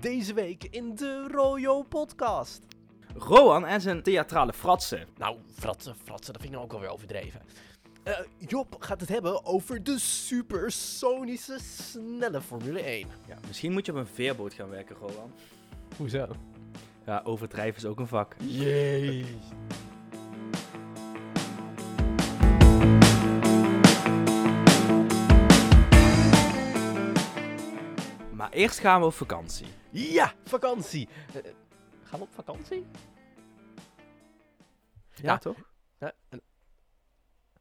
Deze week in de Royo podcast. Rowan en zijn theatrale fratsen. Nou, fratsen, fratsen, dat vind ik nou ook alweer overdreven. Eh, Job gaat het hebben over de supersonische snelle Formule 1. Ja, misschien moet je op een veerboot gaan werken, Rowan. Hoezo? Ja, overdrijven is ook een vak. Jee. Maar eerst gaan we op vakantie. Ja, vakantie. Eh, gaan we op vakantie? Ja, toch? En-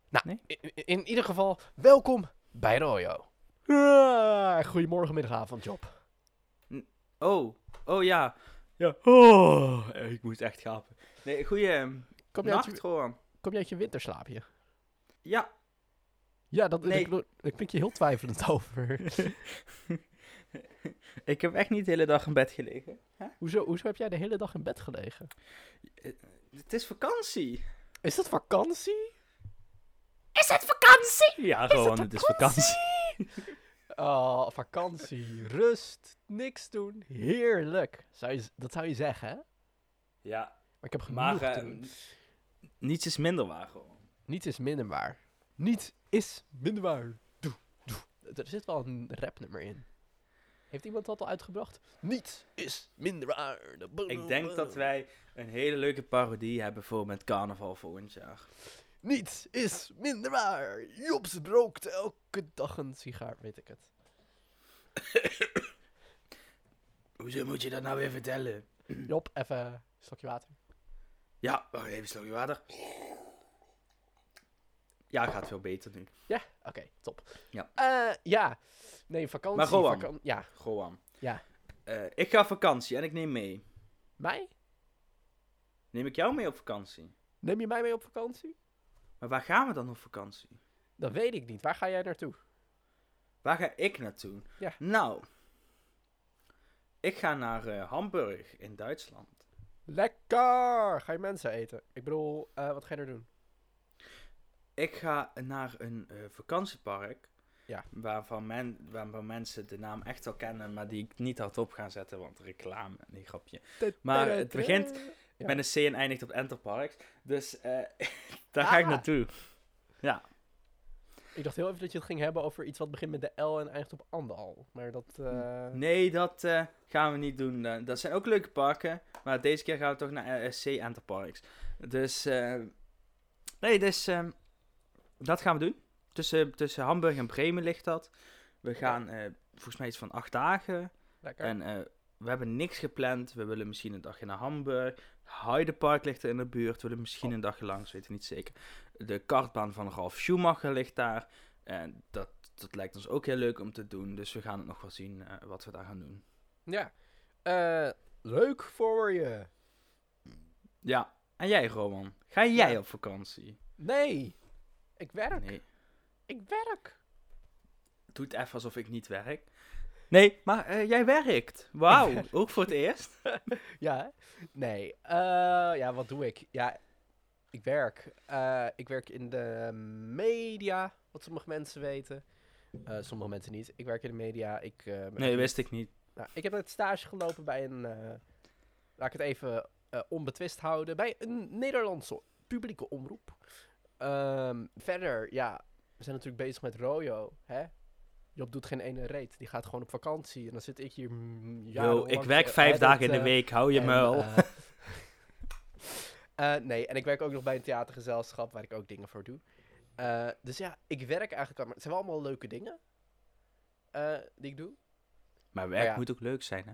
nou, Nee? in, in ieder geval, welkom bij Royo. Ah, goedemorgen, middagavond, Job. Oh, oh ja. Ja. Oh, ik moest echt gapen. Nee, goeie Kom je, uit nacht, je, kom uit je winterslaapje? Ja, Ja, dat, Nee. ik, klink je heel twijfelend over. ik heb echt niet de hele dag in bed gelegen. hoezo, hoezo heb jij de hele dag in bed gelegen? Het is vakantie. Is dat vakantie? Is het vakantie? Ja, Rowan, het is vakantie. Oh, vakantie, rust, niks doen, heerlijk. Zou je, dat zou je zeggen, hè? Maar Ja, ik heb genoeg maar eh, doen. niets is minder waar, Rowan. Niets is minder waar. Niets is minder waar. Doe, doe. Er zit wel een rapnummer in. Heeft iemand dat al uitgebracht? Niets is minder waar. Ik denk dat wij een hele leuke parodie hebben voor met carnaval volgend jaar. Niets is minder waar. Jobs rookt elke dag een sigaar, weet ik het. Hoezo moet je dat nou weer vertellen? Job, even een slokje water. Ja, wacht even, een slokje water. Ja, gaat veel beter nu. Ja? Oké, top. Ja. Eh, ja. Nee, vakantie. Maar vakan- ja. Gewoon. Ja. Eh, ik ga op vakantie en ik neem mee. Mij? Neem ik jou mee op vakantie? Neem je mij mee op vakantie? Maar waar gaan we dan op vakantie? Dat weet ik niet. Waar ga jij naartoe? Waar ga ik naartoe? Ja. Nou, ik ga naar eh, Hamburg in Duitsland. Lekker! Ga je mensen eten? Ik bedoel, wat ga je er doen? Ik ga naar een eh, vakantiepark. Ja. Waarvan, men, waarvan mensen de naam echt wel kennen, maar die ik niet hardop ga zetten, want reclame, nee grapje. Maar het begint Ja. met een C en eindigt op Enterparks. Dus eh, daar ga ik Ah. naartoe. Ja. Ik dacht heel even dat je het ging hebben over iets wat begint met de L en eindigt op Andal. Maar dat... eh, Nee, dat gaan we niet doen. Dat zijn ook leuke parken. Maar deze keer gaan we toch naar RSC Enterparks. Dus, nee, dus eh, dat gaan we doen. Tussen, tussen Hamburg en Bremen ligt dat. We gaan eh, volgens mij iets van acht dagen. Lekker. En eh, we hebben niks gepland. We willen misschien een dagje naar Hamburg. Heidepark ligt er in de buurt. We willen misschien een dagje langs, weet ik niet zeker. De kartbaan van Ralf Schumacher ligt daar. En dat, dat lijkt ons ook heel leuk om te doen. Dus we gaan het nog wel zien eh, wat we daar gaan doen. Ja. Leuk voor je. Ja, en jij Roman? Ga jij Ja. op vakantie? Nee. Ik werk. Nee, Ik werk. doe het even alsof ik niet werk. Nee, maar eh, jij werkt. Wauw, ook voor het eerst. Ja? Nee. Eh, ja, wat doe ik? Ja, ik werk. Eh, ik werk in de media, wat sommige mensen weten. Eh, sommige mensen niet. Ik werk in de media. Ik, eh, Nee, wist ik niet. Nou, ik heb net stage gelopen bij een, eh, laat ik het even onbetwist houden, bij een Nederlandse publieke omroep. Ehm, verder, ja, we zijn natuurlijk bezig met Royo, hè? Job doet geen ene reet, die gaat gewoon op vakantie en dan zit ik hier Yo, ik werk vijf dagen in de week, hou je en, muil. eh, eh, nee, en ik werk ook nog bij een theatergezelschap waar ik ook dingen voor doe. Eh, dus ja, ik werk eigenlijk maar het zijn wel allemaal leuke dingen die ik doe. maar werk ja. moet ook leuk zijn, hè?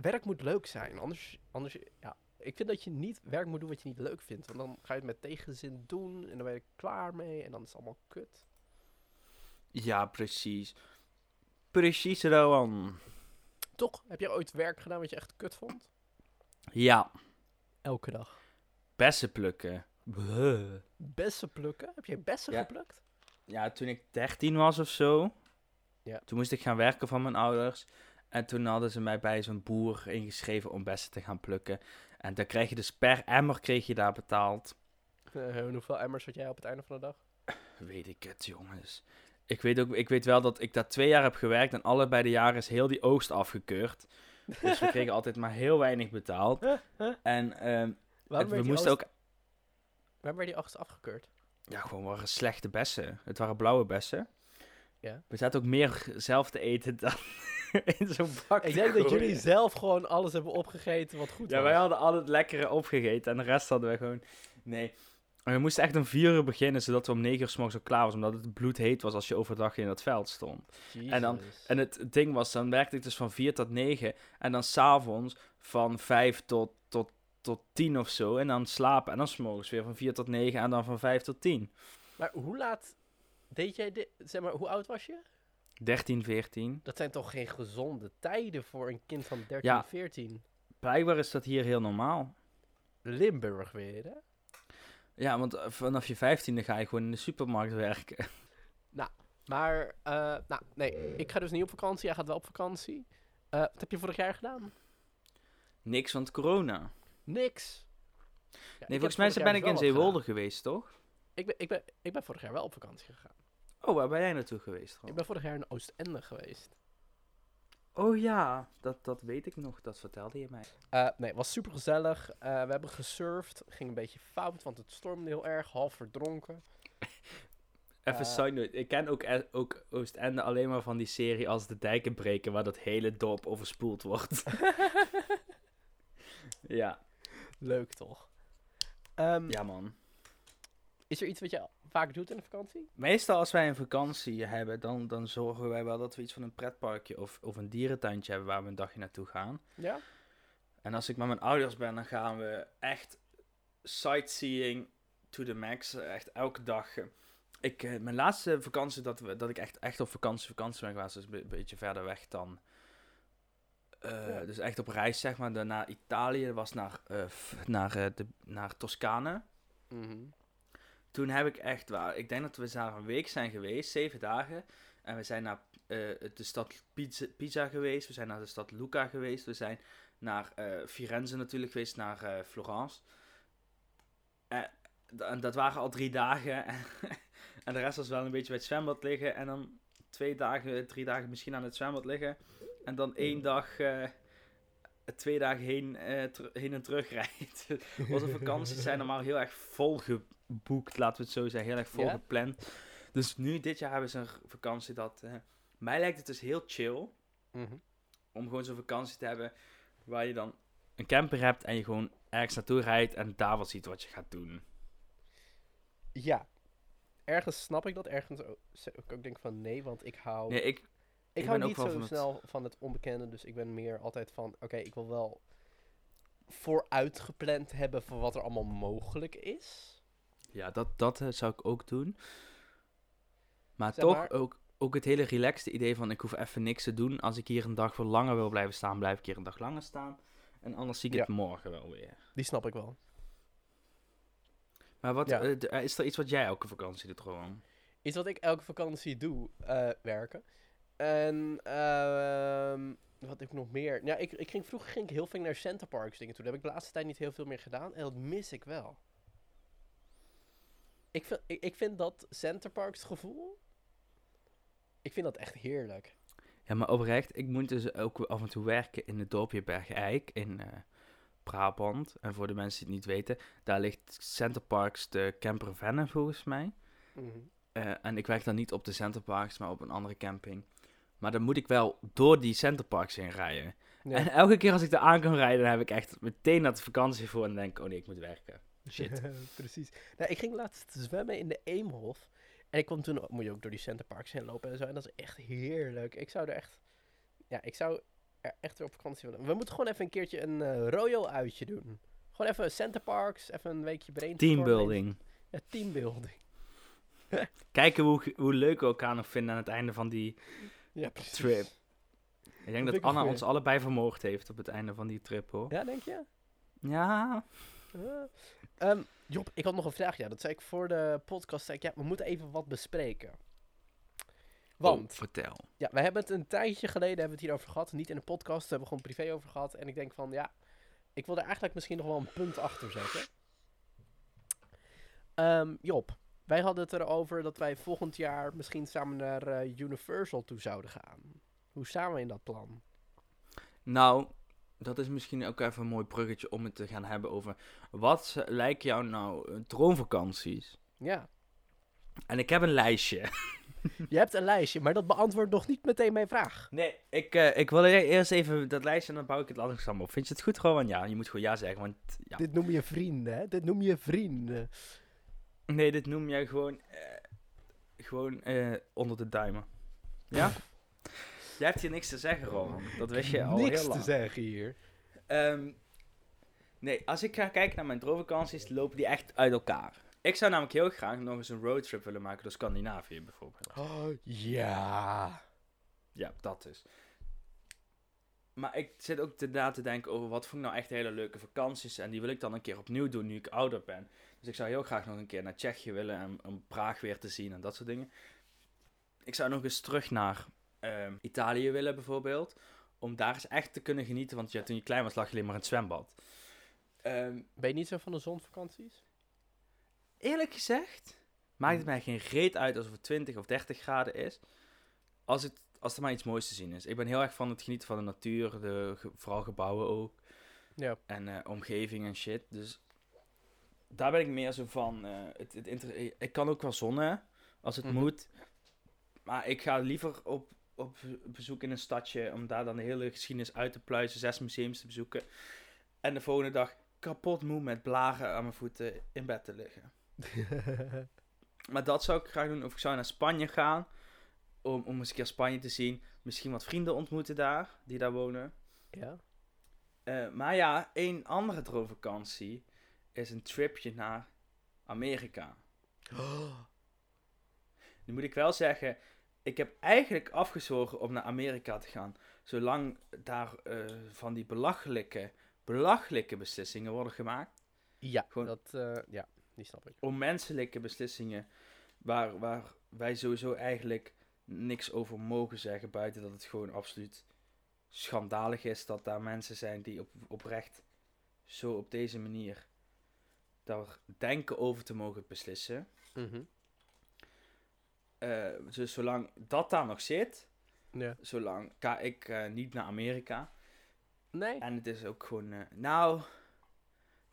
Werk moet leuk zijn. Anders, anders, ja. Ik vind dat je niet werk moet doen wat je niet leuk vindt. Want dan ga je het met tegenzin doen en dan ben je er klaar mee en dan is het allemaal kut. Ja, precies. Precies, Rowan. Toch? Heb je ooit werk gedaan wat je echt kut vond? Ja, Elke dag. bessen plukken. Bleh. Bessen plukken? Heb je bessen Ja. geplukt? Ja, toen ik 13 was of zo, Ja. toen moest ik gaan werken van mijn ouders. En toen hadden ze mij bij zo'n boer ingeschreven om bessen te gaan plukken. En dan krijg je dus per emmer kreeg je daar betaald. Eh, hoeveel emmers had jij op het einde van de dag? Weet ik het, jongens. Ik weet, ook, ik weet wel dat ik daar twee jaar heb gewerkt en allebei de jaren is heel die oogst afgekeurd. Dus we kregen altijd maar heel weinig betaald. En ehm, we moesten oogst- ook... Waarom werd die oogst afgekeurd? Ja, gewoon waren slechte bessen. Het waren blauwe bessen. Ja. We zaten ook meer zelf te eten dan in zo'n bak Ik denk dat gooien. jullie zelf gewoon alles hebben opgegeten wat goed Ja, was. wij hadden al het lekkere opgegeten en de rest hadden we gewoon... Nee. En we moesten echt om vier uur beginnen, zodat we om negen uur s morgens klaar was. Omdat het bloedheet was als je overdag in dat veld stond. En dan-. En het ding was, dan werkte ik dus van 4 tot 9. En dan s'avonds van 5 tot, tot, tot 10 of zo. En dan slapen. En dan s'morgens weer van 4 tot 9. En dan van 5 tot 10. Maar hoe laat deed jij dit? Zeg maar, hoe oud was je? 13, 14. Dat zijn toch geen gezonde tijden voor een kind van 13, Ja. 14? Blijkbaar is dat hier heel normaal. Limburg weer, hè? Ja, want eh, vanaf je 15e ga je gewoon in de supermarkt werken. Maar, eh, nou, nee, ik ga dus niet op vakantie. Jij gaat wel op vakantie. Eh, wat heb je vorig jaar gedaan? Niks, want corona. Niks. Ja, Nee, volgens mij ben ik in Zeewolde geweest, toch? Ik ben, ik, ben, ik ben vorig jaar wel op vakantie gegaan. Oh, waar ben jij naartoe geweest? Ik ben vorig jaar in Oostende geweest. Oh ja, dat, dat weet ik nog. Dat vertelde je mij. Eh, nee, het was super gezellig. we hebben gesurfd. Ging een beetje fout, want het stormde heel erg. Half verdronken. Even Eh. side note. Ik ken ook, ook Oostende alleen maar van die serie als de dijken breken, waar dat hele dorp overspoeld wordt. ja. Leuk toch? Ehm, ja, man. Is er iets wat je vaak doet in de vakantie? Meestal als wij een vakantie hebben, dan, dan zorgen wij wel dat we iets van een pretparkje of, of een dierentuintje hebben waar we een dagje naartoe gaan. Ja? En als ik met mijn ouders ben, dan gaan we echt sightseeing to the max. Echt elke dag. Ik, eh, mijn laatste vakantie dat, we, dat ik echt, echt op vakantie, vakantie ben geweest, is een be- beetje verder weg dan. eh, Ja. Dus echt op reis, zeg maar. Naar Italië, was naar, f- naar, de, naar Toscane. Mhm. Toen heb ik echt, waar, ik denk dat we daar een week zijn geweest, zeven dagen. En we zijn naar eh, de stad Pisa, Pisa geweest, we zijn naar de stad Lucca geweest, we zijn naar eh, Firenze natuurlijk geweest, naar eh, Florence. En dat waren al drie dagen. en de rest was wel een beetje bij het zwembad liggen. En dan twee dagen, drie dagen misschien aan het zwembad liggen. En dan één dag, twee dagen heen, eh, heen en terug rijden. Onze vakanties zijn normaal heel erg vol geboekt, laten we het zo zeggen. Heel erg vol gepland. Dus nu, dit jaar hebben ze een vakantie dat... eh, mij lijkt het dus heel chill Mhm. om gewoon zo'n vakantie te hebben waar je dan een camper hebt en je gewoon ergens naartoe rijdt en daar wat ziet wat je gaat doen. Ja. Ergens snap ik dat, ergens ook, ik denk van nee, want ik hou, Nee, ik, ik ik hou niet zo van het- snel van het onbekende. Dus ik ben meer altijd van, oké, ik wil wel vooruitgepland hebben van wat er allemaal mogelijk is. ja, dat, dat eh, zou ik ook doen. Maar Zeg toch maar- ook, ook het hele relaxte idee van ik hoef even niks te doen. Als ik hier een dag voor langer wil blijven staan, blijf ik hier een dag langer staan. En anders zie ik het morgen wel weer. Die snap ik wel. Maar wat, Ja. eh, eh, is er iets wat jij elke vakantie doet gewoon? Iets wat ik elke vakantie doe, werken. En ehm, wat heb ik nog meer? Ja, ik, ik ging, vroeger ging ik heel veel naar Centerparks dingen toe. Dat heb ik de laatste tijd niet heel veel meer gedaan. En dat mis ik wel. Ik vind, ik, ik vind dat Centerparks gevoel... Ik vind dat echt heerlijk. Ja, maar oprecht, ik moet dus ook af en toe werken in het dorpje Bergijk in eh, Brabant. En voor de mensen die het niet weten, daar ligt Centerparks de camper Venne volgens mij. Mhm. Eh, en ik werk dan niet op de Centerparks, maar op een andere camping. Maar dan moet ik wel door die Centerparks heen rijden. Ja. En elke keer als ik daar aan kan rijden, dan heb ik echt meteen dat vakantie voor. En denk oh nee, ik moet werken. Shit. Precies. Nou, ik ging laatst zwemmen in de Eemhof. En ik kwam toen, moet je ook door die Centerparks heen lopen en zo. En dat is echt heerlijk. Ik zou er echt, ja, ik zou er echt weer op vakantie willen. We moeten gewoon even een keertje een eh Royal uitje doen. Gewoon even Centerparks, even een weekje brainstormen. Teambuilding. Ja, teambuilding. Kijken hoe, hoe leuk we elkaar nog vinden aan het einde van die Ja, precies. trip. Ik denk dat Anna goeie. ons allebei vermoord heeft op het einde van die trip, hoor. Ja, denk je? Ja. Ja. Ehm, Job, ik had nog een vraag. Ja, dat zei ik voor de podcast. Zei ik, ja, we moeten even wat bespreken. Want, Oh, vertel. ja, we hebben het een tijdje geleden hebben we het hierover gehad. Niet in de podcast, hebben we gewoon privé over gehad. En ik denk van, ja, ik wil er eigenlijk misschien nog wel een punt achter zetten. Ehm, Job, wij hadden het erover dat wij volgend jaar misschien samen naar eh, Universal toe zouden gaan. Hoe staan we in dat plan? Nou, dat is misschien ook even een mooi bruggetje om het te gaan hebben over... Wat lijken jou nou eh, droomvakanties? Ja. En ik heb een lijstje. Je hebt een lijstje, maar dat beantwoordt nog niet meteen mijn vraag. Nee, ik, eh, ik wil e- eerst even dat lijstje en dan bouw ik het langzaam op. Vind je het goed gewoon? Ja, je moet gewoon ja zeggen, want... Ja. Dit noem je vrienden, hè? Dit noem je vrienden. Nee, dit noem jij gewoon... eh, gewoon eh, onder de duimen. Ja? Jij hebt hier niks te zeggen, Roman. Dat wist je al Niks heel lang. te zeggen hier. Ehm, nee, als ik ga kijken naar mijn droomvakanties, lopen die echt uit elkaar. Ik zou namelijk heel graag nog eens een roadtrip willen maken door Scandinavië bijvoorbeeld. Oh, ja. Ja, dat dus. Maar ik zit ook te na te denken over wat vond ik nou echt hele leuke vakanties. En die wil ik dan een keer opnieuw doen nu ik ouder ben. Dus ik zou heel graag nog een keer naar Tsjechië willen en om Praag weer te zien en dat soort dingen. Ik zou nog eens terug naar ehm, Italië willen bijvoorbeeld. Om daar eens echt te kunnen genieten. Want ja, toen je klein was lag je alleen maar in het zwembad. Ehm, Ben je niet zo van de zonvakanties? Eerlijk gezegd, maakt het mij geen reet uit alsof het 20 of 30 graden is. Als, het, als er maar iets moois te zien is. Ik ben heel erg van het genieten van de natuur, de, vooral gebouwen ook. Ja. En eh, omgeving en shit. Dus daar ben ik meer zo van. eh, het, het inter- ik kan ook wel zonnen als het Mhm. moet. Maar ik ga liever op, op bezoek in een stadje om daar dan de hele geschiedenis uit te pluizen, zes museums te bezoeken. En de volgende dag kapot moe met blaren aan mijn voeten in bed te liggen. Maar dat zou ik graag doen. Of ik zou naar Spanje gaan. Om, om eens een keer Spanje te zien. Misschien wat vrienden ontmoeten daar. Die daar wonen. ja. Eh, maar ja, één andere droomvakantie. Is een tripje naar Amerika. Nu moet ik wel zeggen. Ik heb eigenlijk afgezworen om naar Amerika te gaan. Zolang daar eh, van die belachelijke, belachelijke beslissingen worden gemaakt. Ja, Gewoon- dat, eh, ja, die snap ik. onmenselijke beslissingen waar, waar wij sowieso eigenlijk niks over mogen zeggen, buiten dat het gewoon absoluut schandalig is dat daar mensen zijn die op, oprecht zo op deze manier daar denken over te mogen beslissen. Dus zolang dat daar nog zit, Ja. zolang ga ik eh, niet naar Amerika. Nee? En het is ook gewoon, eh, nou,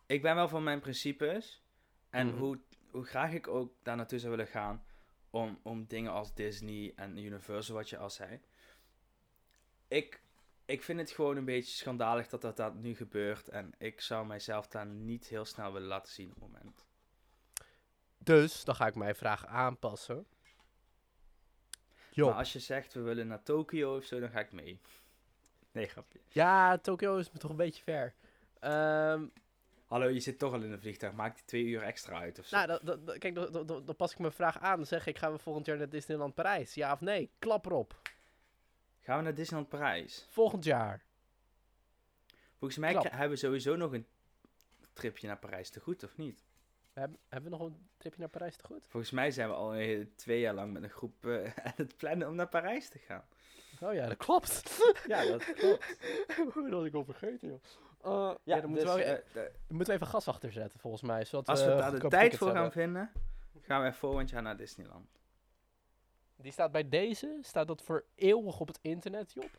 ik ben wel van mijn principes. En Mhm. hoe, hoe graag ik ook daar naartoe zou willen gaan om, om dingen als Disney en Universal, wat je al zei. Ik, ik vind het gewoon een beetje schandalig dat dat, dat nu gebeurt. En ik zou mijzelf daar niet heel snel willen laten zien op het moment. Dus, dan ga ik mijn vraag aanpassen. Jo. Maar als je zegt, we willen naar Tokio of zo, dan ga ik mee. Nee, grapje. Ja, Tokio is me toch een beetje ver. Ehm, Hallo, je zit toch al in een vliegtuig. Maak die twee uur extra uit of zo. nou, dat, dat, dat- kijk, dan pas ik mijn vraag aan. Dan zeg ik, gaan we volgend jaar naar Disneyland Parijs? Ja of nee? Klap erop. Gaan we naar Disneyland Parijs? Volgend jaar. Volgens mij Klap. hebben we sowieso nog een tripje naar Parijs te goed, of niet? Heb- hebben we nog een tripje naar Parijs te goed? Volgens mij zijn we al een twee jaar lang met een groep eh, aan het plannen om naar Parijs te gaan. Oh ja, dat klopt. Ja, dat klopt. Hoe dat ik al vergeten, joh. Uh, ja, Ja, dan moeten, dus, we, eh, de- dan moeten we even gas achter zetten, volgens mij. Zodat als we daar de tijd voor gaan hebben. vinden, gaan we volgend jaar naar Disneyland. Die staat bij deze, staat dat voor eeuwig op het internet, Job.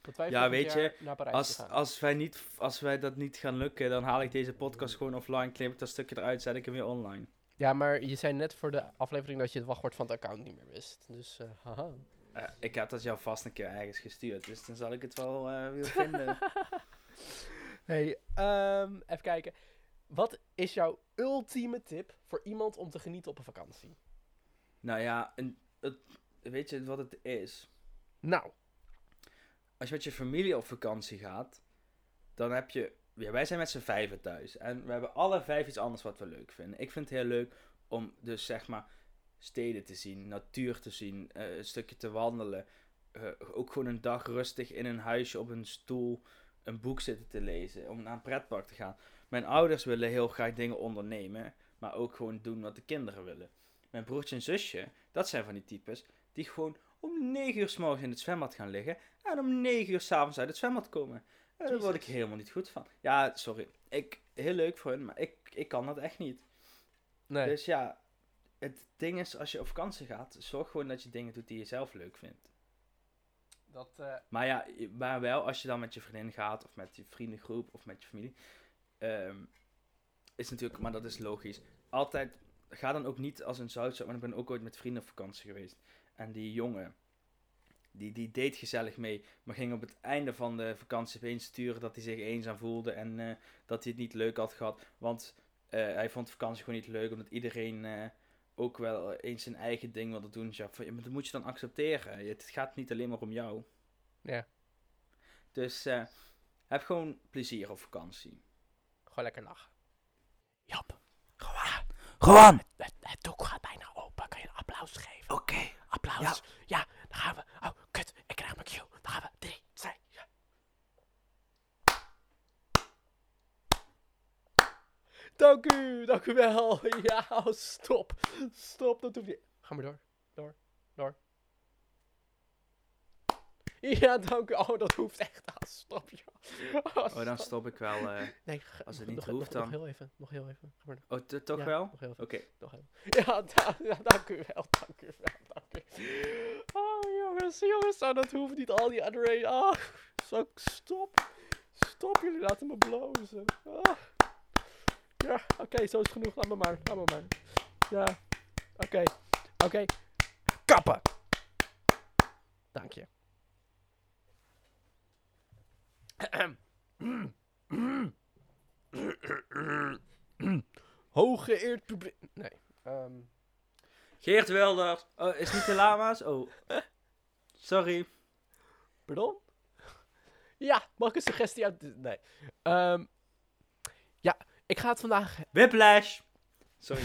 Dat wij Ja, weet je, jaar naar Parijs Als, gaan. als, wij niet, als wij dat niet gaan lukken, dan haal ik deze podcast gewoon offline, knip ik dat stukje eruit, zet ik hem weer online. Ja, maar je zei net voor de aflevering dat je het wachtwoord van het account niet meer wist. Dus, eh, haha. Eh, ik heb dat jou vast een keer ergens gestuurd, dus dan zal ik het wel eh, weer vinden. Hey, ehm, even kijken. Wat is jouw ultieme tip voor iemand om te genieten op een vakantie? nou ja, een, het, weet je wat het is? Nou, als je met je familie op vakantie gaat, dan heb je. Ja, wij zijn met z'n vijven thuis. En we hebben alle vijf iets anders wat we leuk vinden. Ik vind het heel leuk om dus zeg maar steden te zien, natuur te zien, eh, een stukje te wandelen. eh, ook gewoon een dag rustig in een huisje op een stoel een boek zitten te lezen. Om naar een pretpark te gaan. Mijn ouders willen heel graag dingen ondernemen, maar ook gewoon doen wat de kinderen willen. Mijn broertje en zusje, dat zijn van die types die gewoon om 9 uur s morgens in het zwembad gaan liggen en om 9 uur s'avonds uit het zwembad komen. En daar word ik helemaal niet goed van. Ja, sorry. Ik, heel leuk voor hen, maar ik, ik kan dat echt niet. nee. Dus ja, het ding is, als je op vakantie gaat, zorg gewoon dat je dingen doet die je zelf leuk vindt. Dat, eh, Maar ja, maar wel als je dan met je vriendin gaat, of met je vriendengroep, of met je familie. ehm, is natuurlijk, maar dat is logisch. Altijd, ga dan ook niet als een zoutzout, want ik ben ook ooit met vrienden op vakantie geweest. En die jongen, die, die deed gezellig mee, maar ging op het einde van de vakantie opeens sturen dat hij zich eenzaam voelde en eh, dat hij het niet leuk had gehad. Want eh, hij vond de vakantie gewoon niet leuk, omdat iedereen eh, ook wel eens zijn eigen ding wilde doen. Ja, van, ja, maar dat moet je dan accepteren. Het gaat niet alleen maar om jou. Ja. Dus eh, heb gewoon plezier op vakantie. gewoon lekker lachen. Jap. Gewoon. Gewoon. Het, het, het doek gaat bijna open. Kan je een applaus geven? Oké. Applaus. Ja. dan gaan we. Oh, kut. Ik krijg mijn cue. Dan gaan we. Drie, twee, ja. Dank u, dank u wel. Ja, stop. Stop, dat hoeft niet. Ga maar door. Door. Door. Ja, dank u. Oh, dat hoeft echt. Ah, stop, joh. Oh, Oh, dan stop ik wel. eh, Nee, als het niet nog, hoeft, nog, dan- Nog heel even. Nog heel even. Ga maar door. oh, toch Ja, wel? Oké. Even. Ja, da- ja, dank u wel. Dank u wel. Dank u. Oh, jongens. Jongens, oh, dat hoeft niet. Al die adrenaline. Oh, zo, stop. Stop, jullie laten me blozen. Ah. Ja, oké, zo is het genoeg. Laat me maar. Laat me maar. Ja, oké. Oké. Kappen. Dank je. Hooggeëerd publiek. Nee. ehm, Geert Wilders. Oh, is niet de lama's? Oh. Sorry. pardon? Ja, mag ik een suggestie uit... Nee. Ehm, ja, ik ga het vandaag... Whiplash. Sorry.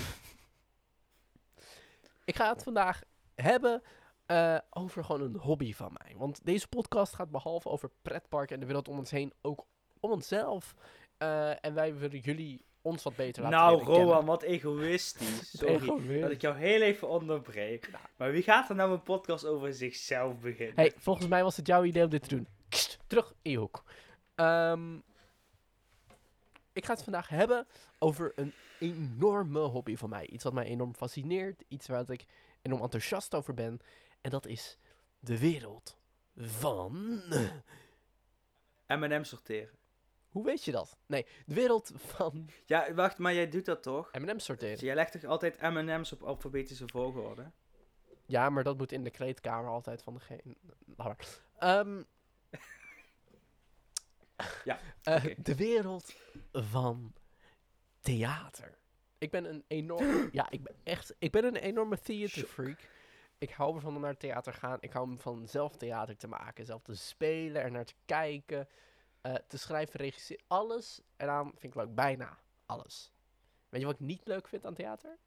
Ik ga het vandaag hebben eh, over gewoon een hobby van mij. Want deze podcast gaat behalve over pretparken en de wereld om ons heen ook om onszelf. Eh, en wij willen jullie ons wat beter laten Nou, leren kennen. Rowan, wat egoïstisch. Sorry Egoïst. dat ik jou heel even onderbreek. Maar wie gaat er nou een podcast over zichzelf beginnen? Hey, volgens mij was het jouw idee om dit te doen. Kst, terug in je hoek. Ehm, ik ga het vandaag hebben over een enorme hobby van mij. Iets wat mij enorm fascineert. Iets waar ik enorm enthousiast over ben. En dat is de wereld van... M&M sorteren. Hoe weet je dat? Nee, de wereld van Ja, wacht, maar jij doet dat toch? M&M Dus sorteren. jij legt toch altijd M&M's op alfabetische volgorde? Ja, maar dat moet in de kleedkamer altijd van degene... Laat maar. Ehm, Ja, eh. De wereld van theater. Ik ben een enorm... ja, ik ben echt... Ik ben een enorme theater Shock. freak. Ik hou ervan om naar het theater te gaan. Ik hou van zelf theater te maken. Zelf te spelen, er naar te kijken. eh, te schrijven, regisseren. Alles eraan vind ik leuk. Bijna alles. Weet je wat ik niet leuk vind aan theater?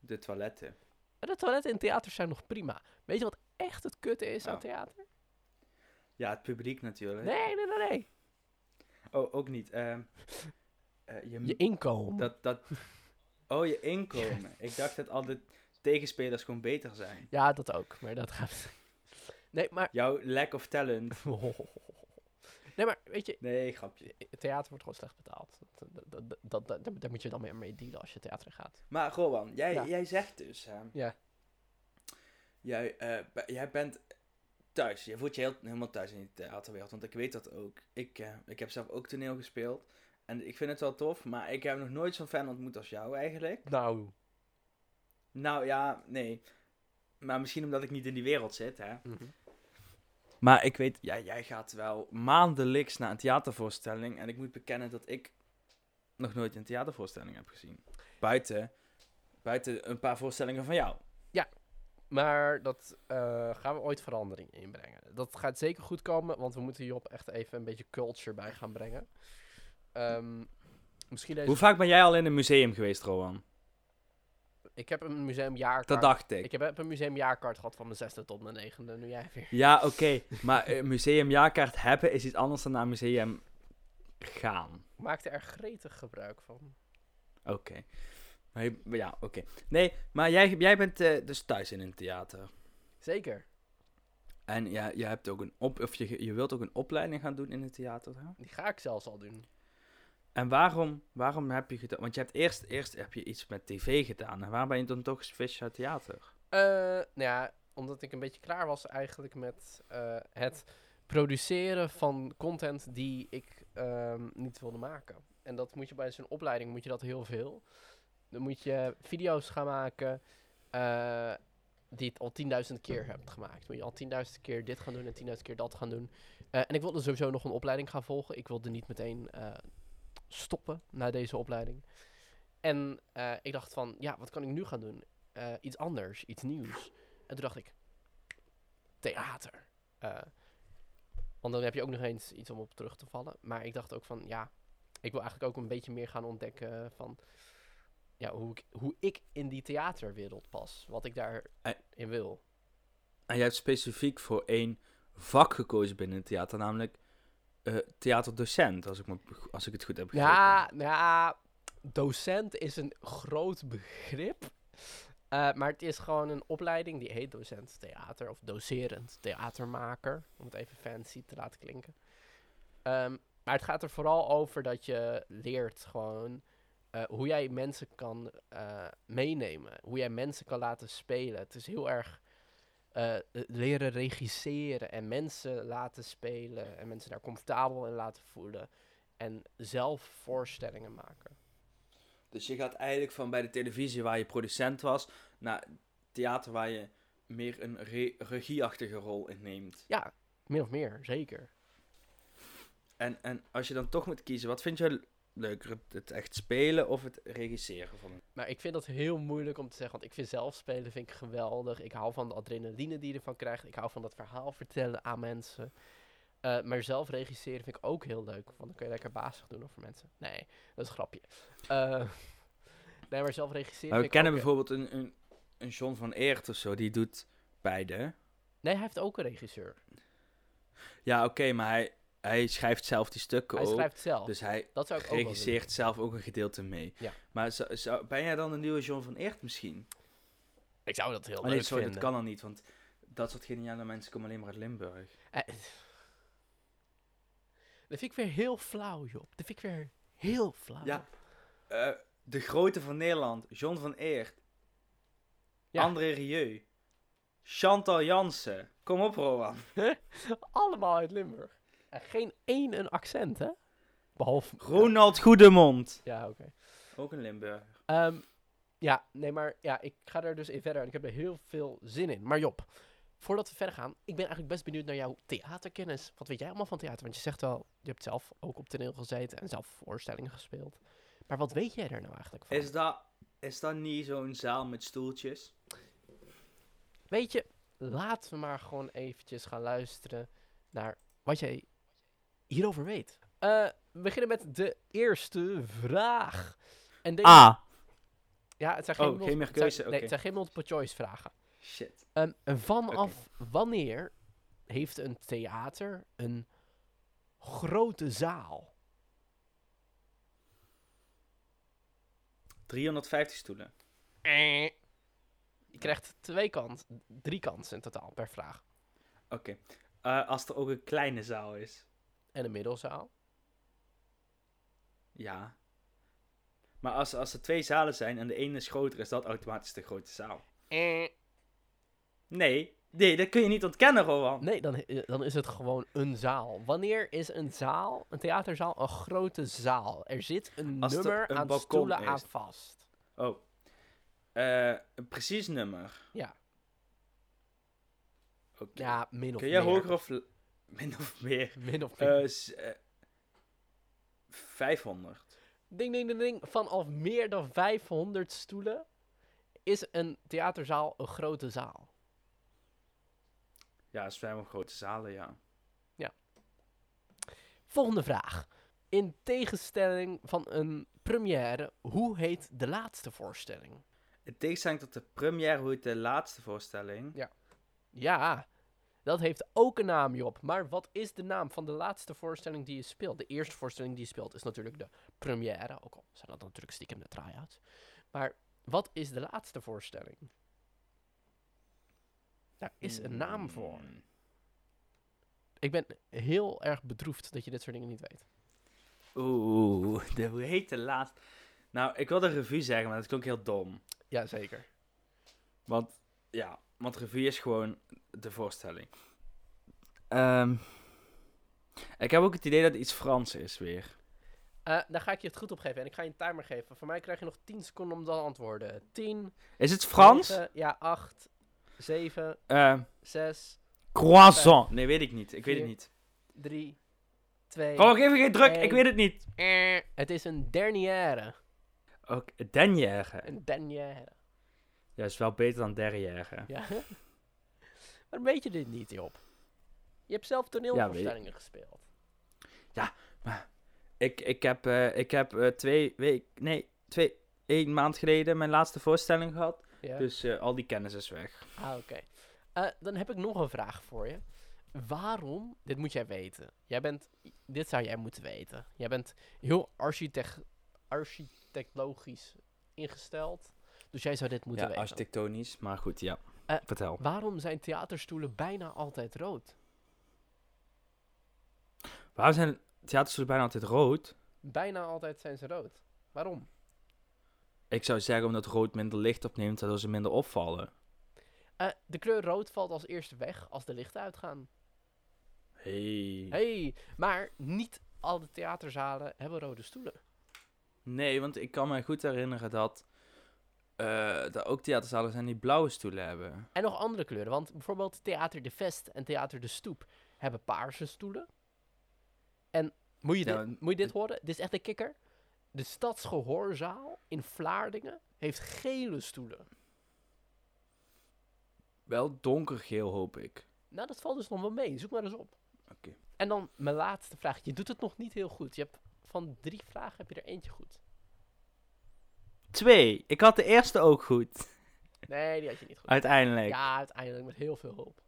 De toiletten. En de toiletten in theater zijn nog prima. Weet je wat echt het kutte is aan Oh. theater? Ja, het publiek natuurlijk. Nee, nee, nee, nee. Oh, ook niet. Ehm, eh, je, Je inkomen. dat, dat, oh, je inkomen. Ik dacht dat al de tegenspelers gewoon beter zijn. Ja, dat ook. Maar dat gaat... Nee, maar... Jouw lack of talent. Nee, maar weet je, Nee, grapje. theater wordt gewoon slecht betaald. Dat, dat, dat, daar- moet je dan mee, mee dealen als je theater gaat. Maar Rowan, jij, Ja. jij zegt dus... hè, Ja. Jij, eh, jij bent thuis. Je voelt je heel, helemaal thuis in die theaterwereld. Want ik weet dat ook. Ik, eh, ik heb zelf ook toneel gespeeld. En ik vind het wel tof. Maar ik heb nog nooit zo'n fan ontmoet als jou eigenlijk. Nou. Nou ja, nee. Maar misschien omdat ik niet in die wereld zit, hè. mhm. Maar ik weet, ja, jij gaat wel maandelijks naar een theatervoorstelling. En ik moet bekennen dat ik nog nooit een theatervoorstelling heb gezien. Buiten, buiten een paar voorstellingen van jou. Maar dat eh, gaan we ooit verandering inbrengen. Dat gaat zeker goed komen, want we moeten hierop echt even een beetje culture bij gaan brengen. Ehm, misschien deze... Hoe vaak ben jij al in een museum geweest, Rowan? Ik heb een museumjaarkaart... Dat dacht ik. Ik heb een museumjaarkaart gehad van mijn zesde tot mijn negende. Nu jij weer. Ja, oké. Maar een museumjaarkaart hebben is iets anders dan naar een museum gaan. Ik maakte er gretig gebruik van. Oké. Ja, oké. Nee, maar jij, jij bent eh, dus thuis in een theater. Zeker. En ja, je hebt ook een op, of je, je wilt ook een opleiding gaan doen in het theater. Hè? Die ga ik zelfs al doen. En waarom, waarom heb je gedaan? Want je hebt eerst, eerst heb je iets met tv gedaan. En waar ben je dan toch geswitcht uit theater? Eh, nou ja, omdat ik een beetje klaar was eigenlijk met eh, het produceren van content die ik ehm, niet wilde maken. En dat moet je bij zo'n opleiding moet je dat heel veel. Dan moet je video's gaan maken eh, die het al 10.000 keer hebt gemaakt. Moet je al 10.000 keer dit gaan doen en 10.000 keer dat gaan doen. En ik wilde sowieso nog een opleiding gaan volgen. Ik wilde niet meteen stoppen na deze opleiding. En eh, ik dacht van, ja, wat kan ik nu gaan doen? Eh, iets anders, iets nieuws. En toen dacht ik, theater. Eh, want dan heb je ook nog eens iets om op terug te vallen. Maar ik dacht ook van, ja, ik wil eigenlijk ook een beetje meer gaan ontdekken van ja, hoe, ik, hoe ik in die theaterwereld pas. Wat ik daarin wil. En jij hebt specifiek voor één vak gekozen binnen het theater, namelijk eh, theaterdocent, als ik, me, als ik het goed heb begrepen. Ja, nou ja, docent is een groot begrip. Eh, maar het is gewoon een opleiding die heet docent theater of docerend theatermaker. Om het even fancy te laten klinken. Ehm, maar het gaat er vooral over dat je leert gewoon eh, hoe jij mensen kan meenemen. Hoe jij mensen kan laten spelen. Het is heel erg eh, leren regisseren en mensen laten spelen. En mensen daar comfortabel in laten voelen. En zelf voorstellingen maken. Dus je gaat eigenlijk van bij de televisie waar je producent was, naar theater waar je meer een re- regieachtige rol inneemt. Ja, min of meer, zeker. En, en als je dan toch moet kiezen, wat vind je leuker? Het, echt spelen of het regisseren van Maar ik vind dat heel moeilijk om te zeggen, want ik vind zelf spelen vind ik geweldig. Ik hou van de adrenaline die je ervan krijgt. Ik hou van dat verhaal vertellen aan mensen. Eh, maar zelf regisseren vind ik ook heel leuk, want dan kun je lekker bazig doen over mensen. Nee, dat is een grapje. Eh, nee, maar zelf regisseren Maar we kennen ook- bijvoorbeeld een, een, een John van Eert of zo, die doet beide. Nee, hij heeft ook een regisseur. Ja, oké, maar hij, hij schrijft zelf die stukken Hij ook. schrijft zelf. Dus hij dat zou ik ook regisseert zelf ook een gedeelte mee. Ja. Maar zou, zou- ben jij dan een nieuwe John van Eert misschien? Ik zou dat heel nee, leuk sorry, vinden. dat kan al niet, want dat soort geniale mensen komen alleen maar uit Limburg. Eh, dat vind ik weer heel flauw, Job. Dat vind ik weer heel flauw. Ja. Eh, de grote van Nederland, John van Eert. Ja. André Rieu. Chantal Jansen. Kom op, Rowan. Allemaal uit Limburg. En geen één een accent, hè? Behalve... Ronald Goedemond. Ja, oké. Ook een Limburg. Ehm, ja, nee, maar ja, ik ga er dus in verder en ik heb er heel veel zin in. Maar Job, voordat we verder gaan, ik ben eigenlijk best benieuwd naar jouw theaterkennis. Wat weet jij allemaal van theater? Want je zegt wel, je hebt zelf ook op toneel gezeten en zelf voorstellingen gespeeld. Maar wat weet jij er nou eigenlijk van? Is dat, is dat niet zo'n zaal met stoeltjes? Weet je, laten we maar gewoon eventjes gaan luisteren naar wat jij hierover weet. Eh, we beginnen met de eerste vraag. En deze, ja, het zijn geen, Oh, geen meer het zijn- keuze, Nee, het zijn geen multiple choice vragen. Shit. Ehm, vanaf wanneer heeft een theater een grote zaal? 350 stoelen. Eh. Je krijgt twee kans, drie kansen in totaal per vraag. Oké. Eh, als er ook een kleine zaal is. En een middelzaal. Ja. Maar als, als er twee zalen zijn en de ene is groter, is dat automatisch de grote zaal. Eh. Nee. Nee, dat kun je niet ontkennen, Rowan. Nee, dan, eh, dan is het gewoon een zaal. Wanneer is een zaal, een theaterzaal, een grote zaal? Er zit een Als er nummer een aan stoelen is. aan vast. Oh. Eh, een precies nummer. Ja. Oké. Ja, min of Kun jij meer. hoger of... Min of meer? Min of meer. Eh, s- eh, 500. Ding, ding, ding, ding. Vanaf meer dan 500 stoelen is een theaterzaal een grote zaal. Ja, dat zijn wel grote zalen, ja. Volgende vraag. In tegenstelling van een première, hoe heet de laatste voorstelling? In tegenstelling tot de première, hoe heet de laatste voorstelling? Ja, dat heeft ook een naam, Job. Maar wat is de naam van de laatste voorstelling die je speelt? De eerste voorstelling die je speelt is natuurlijk de première. Ook al zijn dat natuurlijk stiekem de try-outs. Maar wat is de laatste voorstelling? Daar is een naam voor. Hmm. Ik ben heel erg bedroefd dat je dit soort dingen niet weet. Oeh, de, hoe heet de laatste? Nou, ik wilde revue zeggen, maar dat klonk heel dom. Jazeker. Want, ja, Want revue is gewoon de voorstelling. Ehm, ik heb ook het idee dat het iets Frans is weer. Eh, dan ga ik je het goed opgeven en ik ga je een timer geven. Voor mij krijg je nog 10 seconden om te antwoorden. 10. Is het Frans? 9, ja, 8, 7, Ehm, 6, croissant. Nee, weet ik niet. Ik weet het niet. 3, 2. Oh, geef me geen druk. Ik weet het niet. Het is een dernière. Ook Denière. Een dernière. Ja, is wel beter dan derrière. Ja. Waarom weet je dit niet, Job? Je hebt zelf toneelvoorstellingen gespeeld. Ik, ik heb, eh, ik heb eh, twee week, nee, twee, één maand geleden mijn laatste voorstelling gehad. Ja. Dus eh, al die kennis is weg. Ah, oké. Dan heb ik nog een vraag voor je. Waarom, dit moet jij weten. Jij bent, dit zou jij moeten weten. Jij bent heel architect, architectologisch ingesteld. Dus jij zou dit moeten ja, weten. architectonisch, maar goed, ja. Eh, Vertel. Waarom zijn theaterstoelen bijna altijd rood? Waarom zijn theaterstoelen bijna altijd rood? Bijna altijd zijn ze rood. Waarom? Ik zou zeggen omdat rood minder licht opneemt, waardoor ze minder opvallen. Eh, de kleur rood valt als eerste weg als de lichten uitgaan. Hey. hey, maar niet alle theaterzalen hebben rode stoelen. Nee, want ik kan me goed herinneren dat eh er ook theaterzalen zijn die blauwe stoelen hebben. En nog andere kleuren, want bijvoorbeeld Theater de Vest en Theater de Stoep hebben paarse stoelen. En moet je, dit, moet je dit horen? Dit is echt een kikker. De Stadsgehoorzaal in Vlaardingen heeft gele stoelen. Wel donkergeel, hoop ik. Nou, dat valt dus nog wel mee. Zoek maar eens op. Oké. En dan mijn laatste vraag. Je doet het nog niet heel goed. Je hebt van drie vragen heb je er eentje goed. Twee. Ik had de eerste ook goed. Nee, die had je niet goed. Uiteindelijk. Ja, uiteindelijk met heel veel hulp.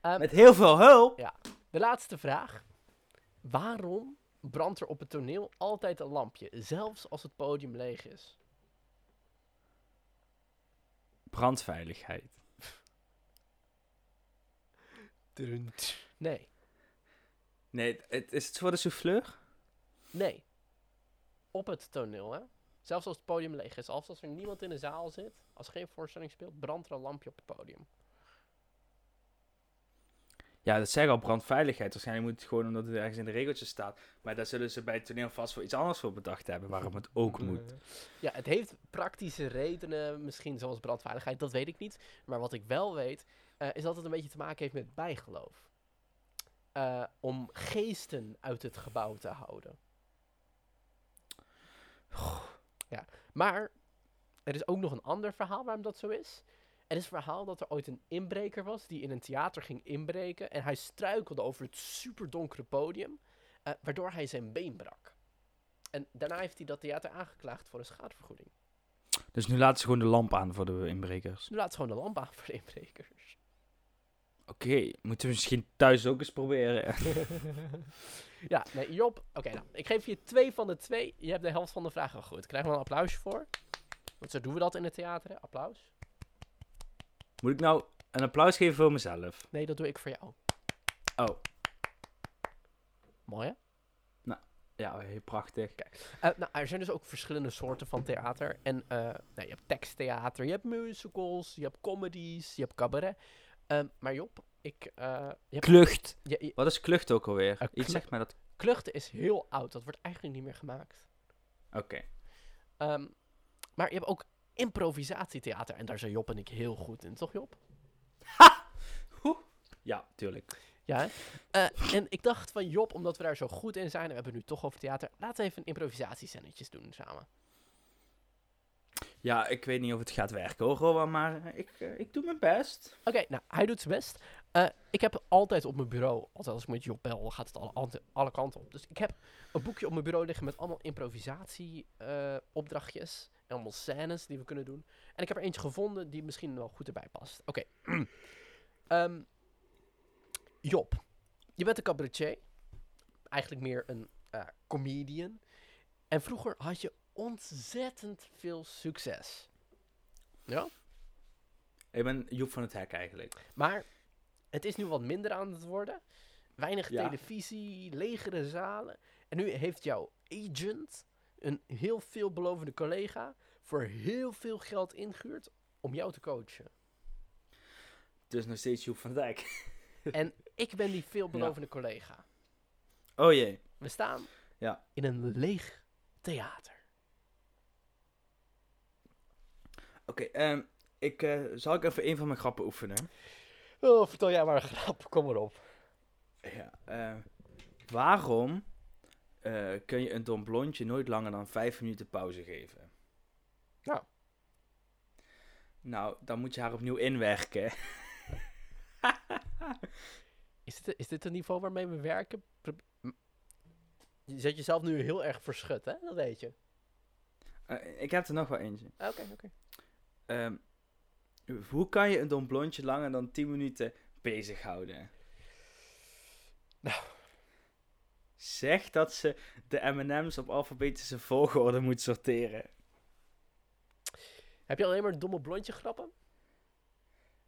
Ehm, Met heel veel hulp. De laatste vraag. Waarom brandt er op het toneel altijd een lampje, zelfs als het podium leeg is? Brandveiligheid. Nee, Nee, het, is het voor de souffleur? nee. Op het toneel, hè? Zelfs als het podium leeg is, zelfs als er niemand in de zaal zit, als er geen voorstelling speelt, brandt er een lampje op het podium. Ja, dat zeggen al brandveiligheid. Waarschijnlijk moet het gewoon omdat het ergens in de regeltjes staat. Maar daar zullen ze bij het toneel vast voor iets anders voor bedacht hebben waarom het ook moet. Ja, het heeft praktische redenen, misschien zoals brandveiligheid, dat weet ik niet. Maar wat ik wel weet, eh, is dat het een beetje te maken heeft met bijgeloof. Eh, om geesten uit het gebouw te houden. Ja, maar er is ook nog een ander verhaal waarom dat zo is. Er is een verhaal dat er ooit een inbreker was die in een theater ging inbreken. En hij struikelde over het superdonkere podium, eh, waardoor hij zijn been brak. En daarna heeft hij dat theater aangeklaagd voor een schadevergoeding. Dus nu laten ze gewoon de lamp aan voor de inbrekers. Nu laat ze gewoon de lamp aan voor de inbrekers. Oké, moeten we misschien thuis ook eens proberen. ja, nee, Job. Oké, nou, ik geef je twee van de twee. Je hebt de helft van de vragen al goed. Krijgen we een applausje voor? Want zo doen we dat in het theater, hè? Applaus. Moet ik nou een applaus geven voor mezelf? Nee, dat doe ik voor jou. Oh, Mooi, hè? ja, heel prachtig. Eh, nou, er zijn dus ook verschillende soorten van theater. En eh, nou, je hebt teksttheater, je hebt musicals, je hebt comedies, je hebt cabaret. Ehm, maar Job, ik... eh, je Klucht. je- je- Wat is klucht ook alweer? Eh, Iets klu- zegt mij dat. Kluchten is heel oud. Dat wordt eigenlijk niet meer gemaakt. Oké. Ehm, maar je hebt ook improvisatietheater. En daar zijn Job en ik heel goed in, toch Job? Ja, tuurlijk. Ja? Eh, en ik dacht van Job, omdat we daar zo goed in zijn... en we hebben het nu toch over theater... laten we even een improvisatiescènetjes doen samen. Ja, ik weet niet of het gaat werken hoor, Rowan, maar eh, ik, eh, ik doe mijn best. Oké, nou, hij doet zijn best. Eh, ik heb altijd op mijn bureau, altijd als ik met Job bel, gaat het alle, alle, kanten op. Dus ik heb een boekje op mijn bureau liggen met allemaal improvisatie-opdrachtjes. en allemaal scènes die we kunnen doen. En ik heb er eentje gevonden die misschien wel goed erbij past. Oké. Ehm, Job, je bent een cabaretier. Eigenlijk meer een comedian. En vroeger had je ontzettend veel succes. Ja? Ik ben Joep van het Hek eigenlijk. Maar het is nu wat minder aan het worden. Weinig Ja. televisie, legere zalen. En nu heeft jouw agent, een heel veelbelovende collega, voor heel veel geld ingehuurd om jou te coachen. Dus nog steeds Joep van Dijk. En ik ben die veelbelovende collega. Oh jee. We staan Ja. in een leeg theater. Oké, ehm, ik eh, zal ik even een van mijn grappen oefenen. Oh, vertel jij maar een grap. Kom maar op. Ja, eh, waarom eh, kun je een dom blondje nooit langer dan vijf minuten pauze geven? Nou. Nou, dan moet je haar opnieuw inwerken. Is dit, is dit een niveau waarmee we werken? Je zet jezelf nu heel erg verschut, hè? Dat weet je. Eh, ik heb er nog wel eentje. Oké, oké. Ehm, hoe kan je een dom blondje langer dan 10 minuten bezighouden? Nou. Zeg dat ze de M&M's op alfabetische volgorde moet sorteren. Heb je alleen maar domme blondje grappen?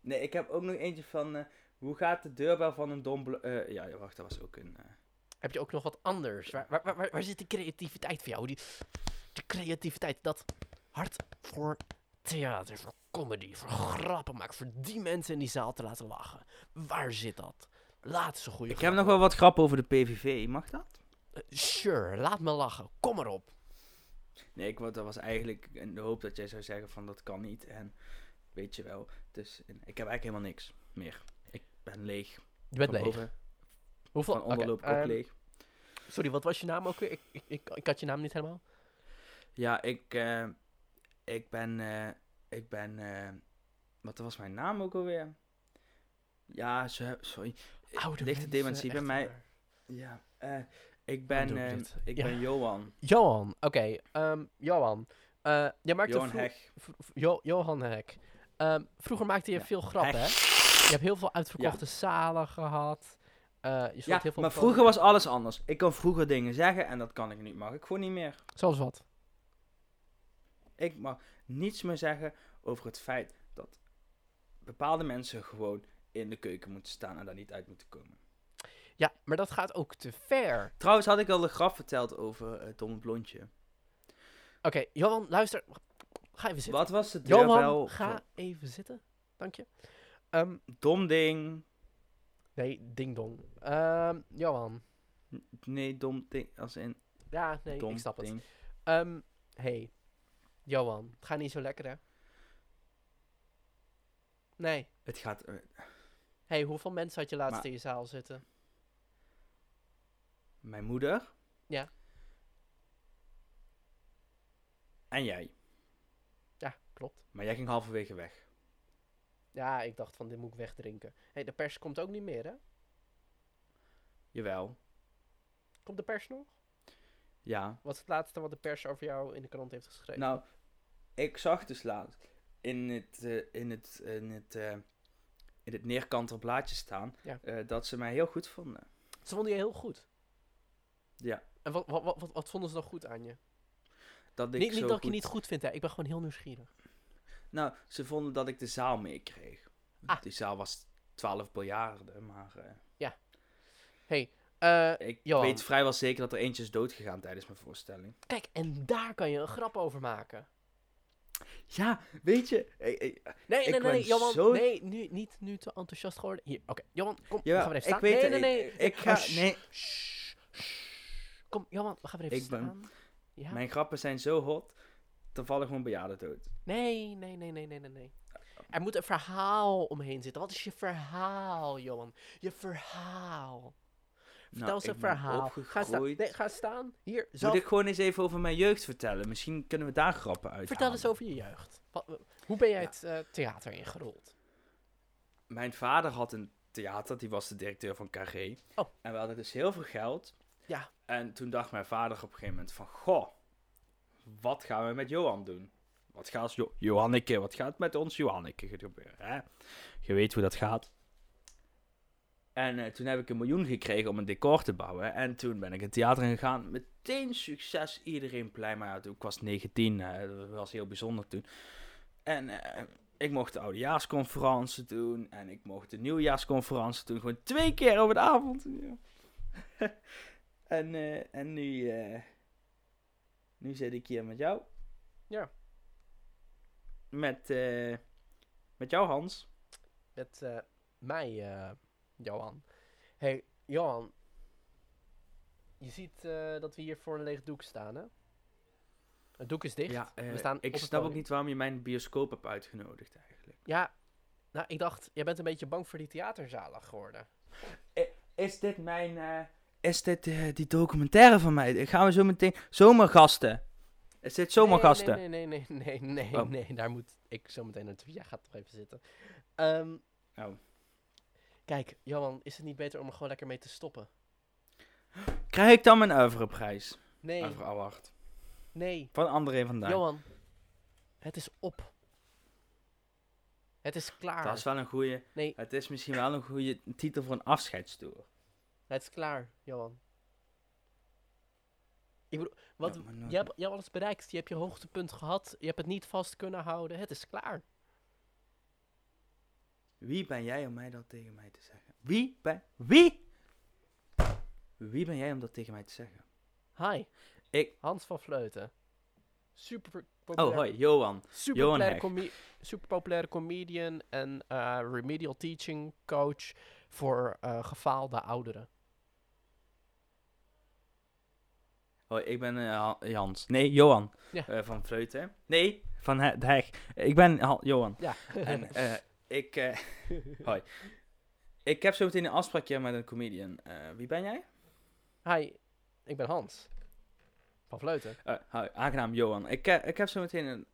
Nee, ik heb ook nog eentje van... eh, hoe gaat de deurbel van een dom... eh, ja, wacht, dat was ook een... eh, Heb je ook nog wat anders? Waar, waar, waar, waar zit die creativiteit voor jou? Die, de creativiteit, dat hart voor theater, voor comedy, voor grappen maken, voor die mensen in die zaal te laten lachen. Waar zit dat? Laat ze goede Ik heb nog wel wat grappen over de PVV, mag dat? Sure, laat me lachen. Kom maar op. Nee, ik, dat was eigenlijk in de hoop dat jij zou zeggen van dat kan niet. En weet je wel, dus ik heb eigenlijk helemaal niks meer. Ik ben leeg. Je bent Van leeg. boven, Hoeveel? Van onder oké, loop ik ook ehm, leeg. Sorry, wat was je naam ook weer? Ik, ik, ik, ik had je naam niet helemaal. Ja, ik, eh, ik ben, eh, ik ben, eh, wat was mijn naam ook alweer? Ja, sorry. Oude Lichte dementie bij mij. waar. Ja, eh, ik ben, ik Ja. ben Johan. Johan, oké. ehm, Johan. Jij maakte Johan Jo- Johan Hek. Ehm, vroeger maakte je Ja, veel grappen, hè? Je hebt heel veel uitverkochte zalen gehad. Eh, je Ja, heel veel maar vroeger was alles anders. Ik kon vroeger dingen zeggen en dat kan ik nu, mag ik gewoon niet meer. Zoals wat? Ik mag niets meer zeggen over het feit dat bepaalde mensen gewoon in de keuken moeten staan en daar niet uit moeten komen. Ja, maar dat gaat ook te ver. Trouwens had ik al de grap verteld over het domme blondje. Oké, Johan, luister. Ga even zitten. Wat was deurbel? Johan, ga even zitten. Dank je. Ehm, Dom ding. nee, ding dong. Ehm, Johan. N- Nee, dom ding. Als in Ja, nee, dom ik snap het. Ehm, hey, Johan, het gaat niet zo lekker, hè? Nee. Het gaat... eh, hey, hoeveel mensen had je laatst Maar- in je zaal zitten? mijn moeder. Ja. En jij. Ja, klopt. Maar jij ging halverwege weg. Ja, ik dacht van, dit moet ik wegdrinken. hey, de pers komt ook niet meer, hè? Jawel. Komt de pers nog? Ja. Wat is het laatste wat de pers over jou in de krant heeft geschreven? Nou, ik zag dus laatst in het, eh, in het, in het, eh, in het blaadje staan Ja. eh, dat ze mij heel goed vonden. Ze vonden je heel goed. Ja, En wat, wat, wat, wat, vonden ze dan goed aan je? dat ik Niet, zo niet dat ik je niet goed vind, hè. Ik ben gewoon heel nieuwsgierig. Nou, ze vonden dat ik de zaal meekreeg. Ah. Die zaal was 12 biljarden, maar eh, hey, eh, ik Johan. weet vrijwel zeker dat er eentje is doodgegaan tijdens mijn voorstelling. kijk, en daar kan je een grap over maken. Ja, weet je, Nee, Ik nee, nee, nee, ben Johan. zo- Nee, nu, niet nu te enthousiast geworden. Hier, oké. Johan, kom, ja, gaan even ik staan. weet nee, nee, nee. ik, ik ga, Shh, nee, shh, shh. Kom, Johan, we gaan even Ik ben- staan. Ja? mijn grappen zijn zo hot, dan vallen gewoon bejaarden dood. Nee, nee, nee, nee, nee, nee, nee. Er moet een verhaal omheen zitten. Wat is je verhaal, Johan? Je verhaal. Vertel Nou, eens een ik ben verhaal. Ga staan. opgegroeid. Nee, ga staan. Hier, zo. Moet ik gewoon eens even over mijn jeugd vertellen? Misschien kunnen we daar grappen uit. Vertel eens over je jeugd. Wat, hoe ben jij Ja. het eh, theater ingerold? Mijn vader had een theater, die was de directeur van Carré. Oh. En we hadden dus heel veel geld. Ja. En toen dacht mijn vader op een gegeven moment van... Goh, wat gaan we met Johan doen? Wat gaat jo Johanneke, wat gaat met ons Johanneke gebeuren? Hè? Je weet hoe dat gaat. En eh, toen heb ik een miljoen gekregen om een decor te bouwen. En toen ben ik het theater ingegaan. Meteen succes, iedereen blij. Maar ja, toen- ik was 19, eh, dat was heel bijzonder toen. En eh, ik mocht de oudejaarsconferentie doen. En ik mocht de nieuwjaarsconferentie doen. Gewoon twee keer over de avond. En, en nu, nu zit ik hier met jou. Ja. Met, met jou Hans. Met, mij, eh, Johan. hey, Johan. Je ziet eh, dat we hier voor een leeg doek staan, hè? Het doek is dicht. Ja, eh, we staan ik snap ook niet waarom je mijn bioscoop hebt uitgenodigd eigenlijk. Ja, nou, ik dacht, jij bent een beetje bang voor die theaterzalen geworden. Is dit mijn... eh, is dit eh, die documentaire van mij? Gaan we zo meteen... Zomergasten. Is dit zomergasten? Nee, nee, nee, nee, nee, nee, nee, Oh. nee, daar moet ik zo meteen naartoe. Jij gaat toch even zitten. Ehm, Oh. Kijk, Johan, is het niet beter om er gewoon lekker mee te stoppen? Krijg ik dan mijn oeuvreprijs? Nee, Oeuvre Award. nee, Van André van Duin. Johan, het is op. Het is klaar. Dat is wel een goede. Nee. Het is misschien wel een goede titel voor een afscheidstoer. Het is klaar, Johan. Ik bedoel, wat, Ja, je, hebt, je hebt alles bereikt. Je hebt je hoogtepunt gehad. Je hebt het niet vast kunnen houden. Het is klaar. Wie ben jij om mij dat tegen mij te zeggen? Wie ben... Wie? Wie ben jij om dat tegen mij te zeggen? Hi, Ik... Hans van Vleuten. Super Oh, populair, hoi, Johan. super Johan populaire, super comedian en eh, remedial teaching coach voor eh, gefaalde ouderen. Hoi, ik ben Ha- Jans. Nee, Johan. Ja. Van Vleuten. Nee, van de Heg. Ik ben Ha- Johan. Ja. En eh, ik... eh, hoi. Ik heb zo meteen een afspraakje met een comedian. Eh, wie ben jij? Hi, ik ben Hans. Van Vleuten. Eh, hoi, aangenaam Johan. Ik, eh, ik heb zo meteen een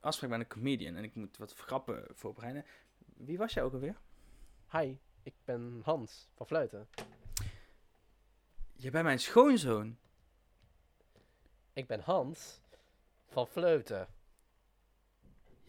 afspraak met een comedian en ik moet wat grappen voorbereiden. Wie was jij ook alweer? Hi, ik ben Hans van Vleuten. Je bent mijn schoonzoon. Ik ben Hans van Vleuten.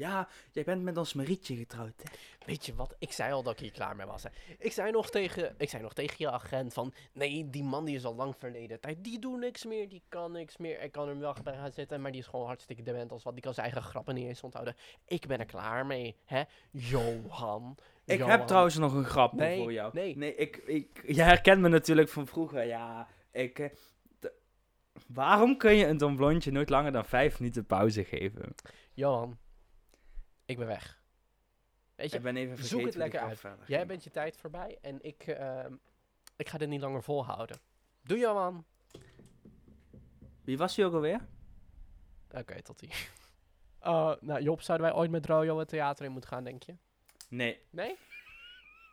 Ja, jij bent met ons Marietje getrouwd, hè? Weet je wat? Ik zei al dat ik hier klaar mee was. Hè. Ik, zei nog tegen, ik zei nog tegen je agent van... Nee, die man die is al lang verleden tijd. Die doet niks meer, die kan niks meer. Ik kan hem wel bij gaan zitten, maar die is gewoon hartstikke dement als wat. Die kan zijn eigen grappen niet eens onthouden. Ik ben er klaar mee, hè? Johan. Ik Johan. heb trouwens nog een grap Nee, voor jou. nee. Nee, ik, ik, jij herkent me natuurlijk van vroeger. Ja, ik... eh, waarom kun je een Don Blondje nooit langer dan vijf minuten pauze geven? Johan, ik ben weg. Weet je, Ik ben even vergeten zoek het die lekker uit. jij bent je tijd voorbij en ik, ehm, ik ga dit niet langer volhouden. Doe Johan. Wie was hij ook alweer? Oké, tot hier. Uh, nou, Job, zouden wij ooit met Rojo het theater in moeten gaan, denk je? Nee, Nee?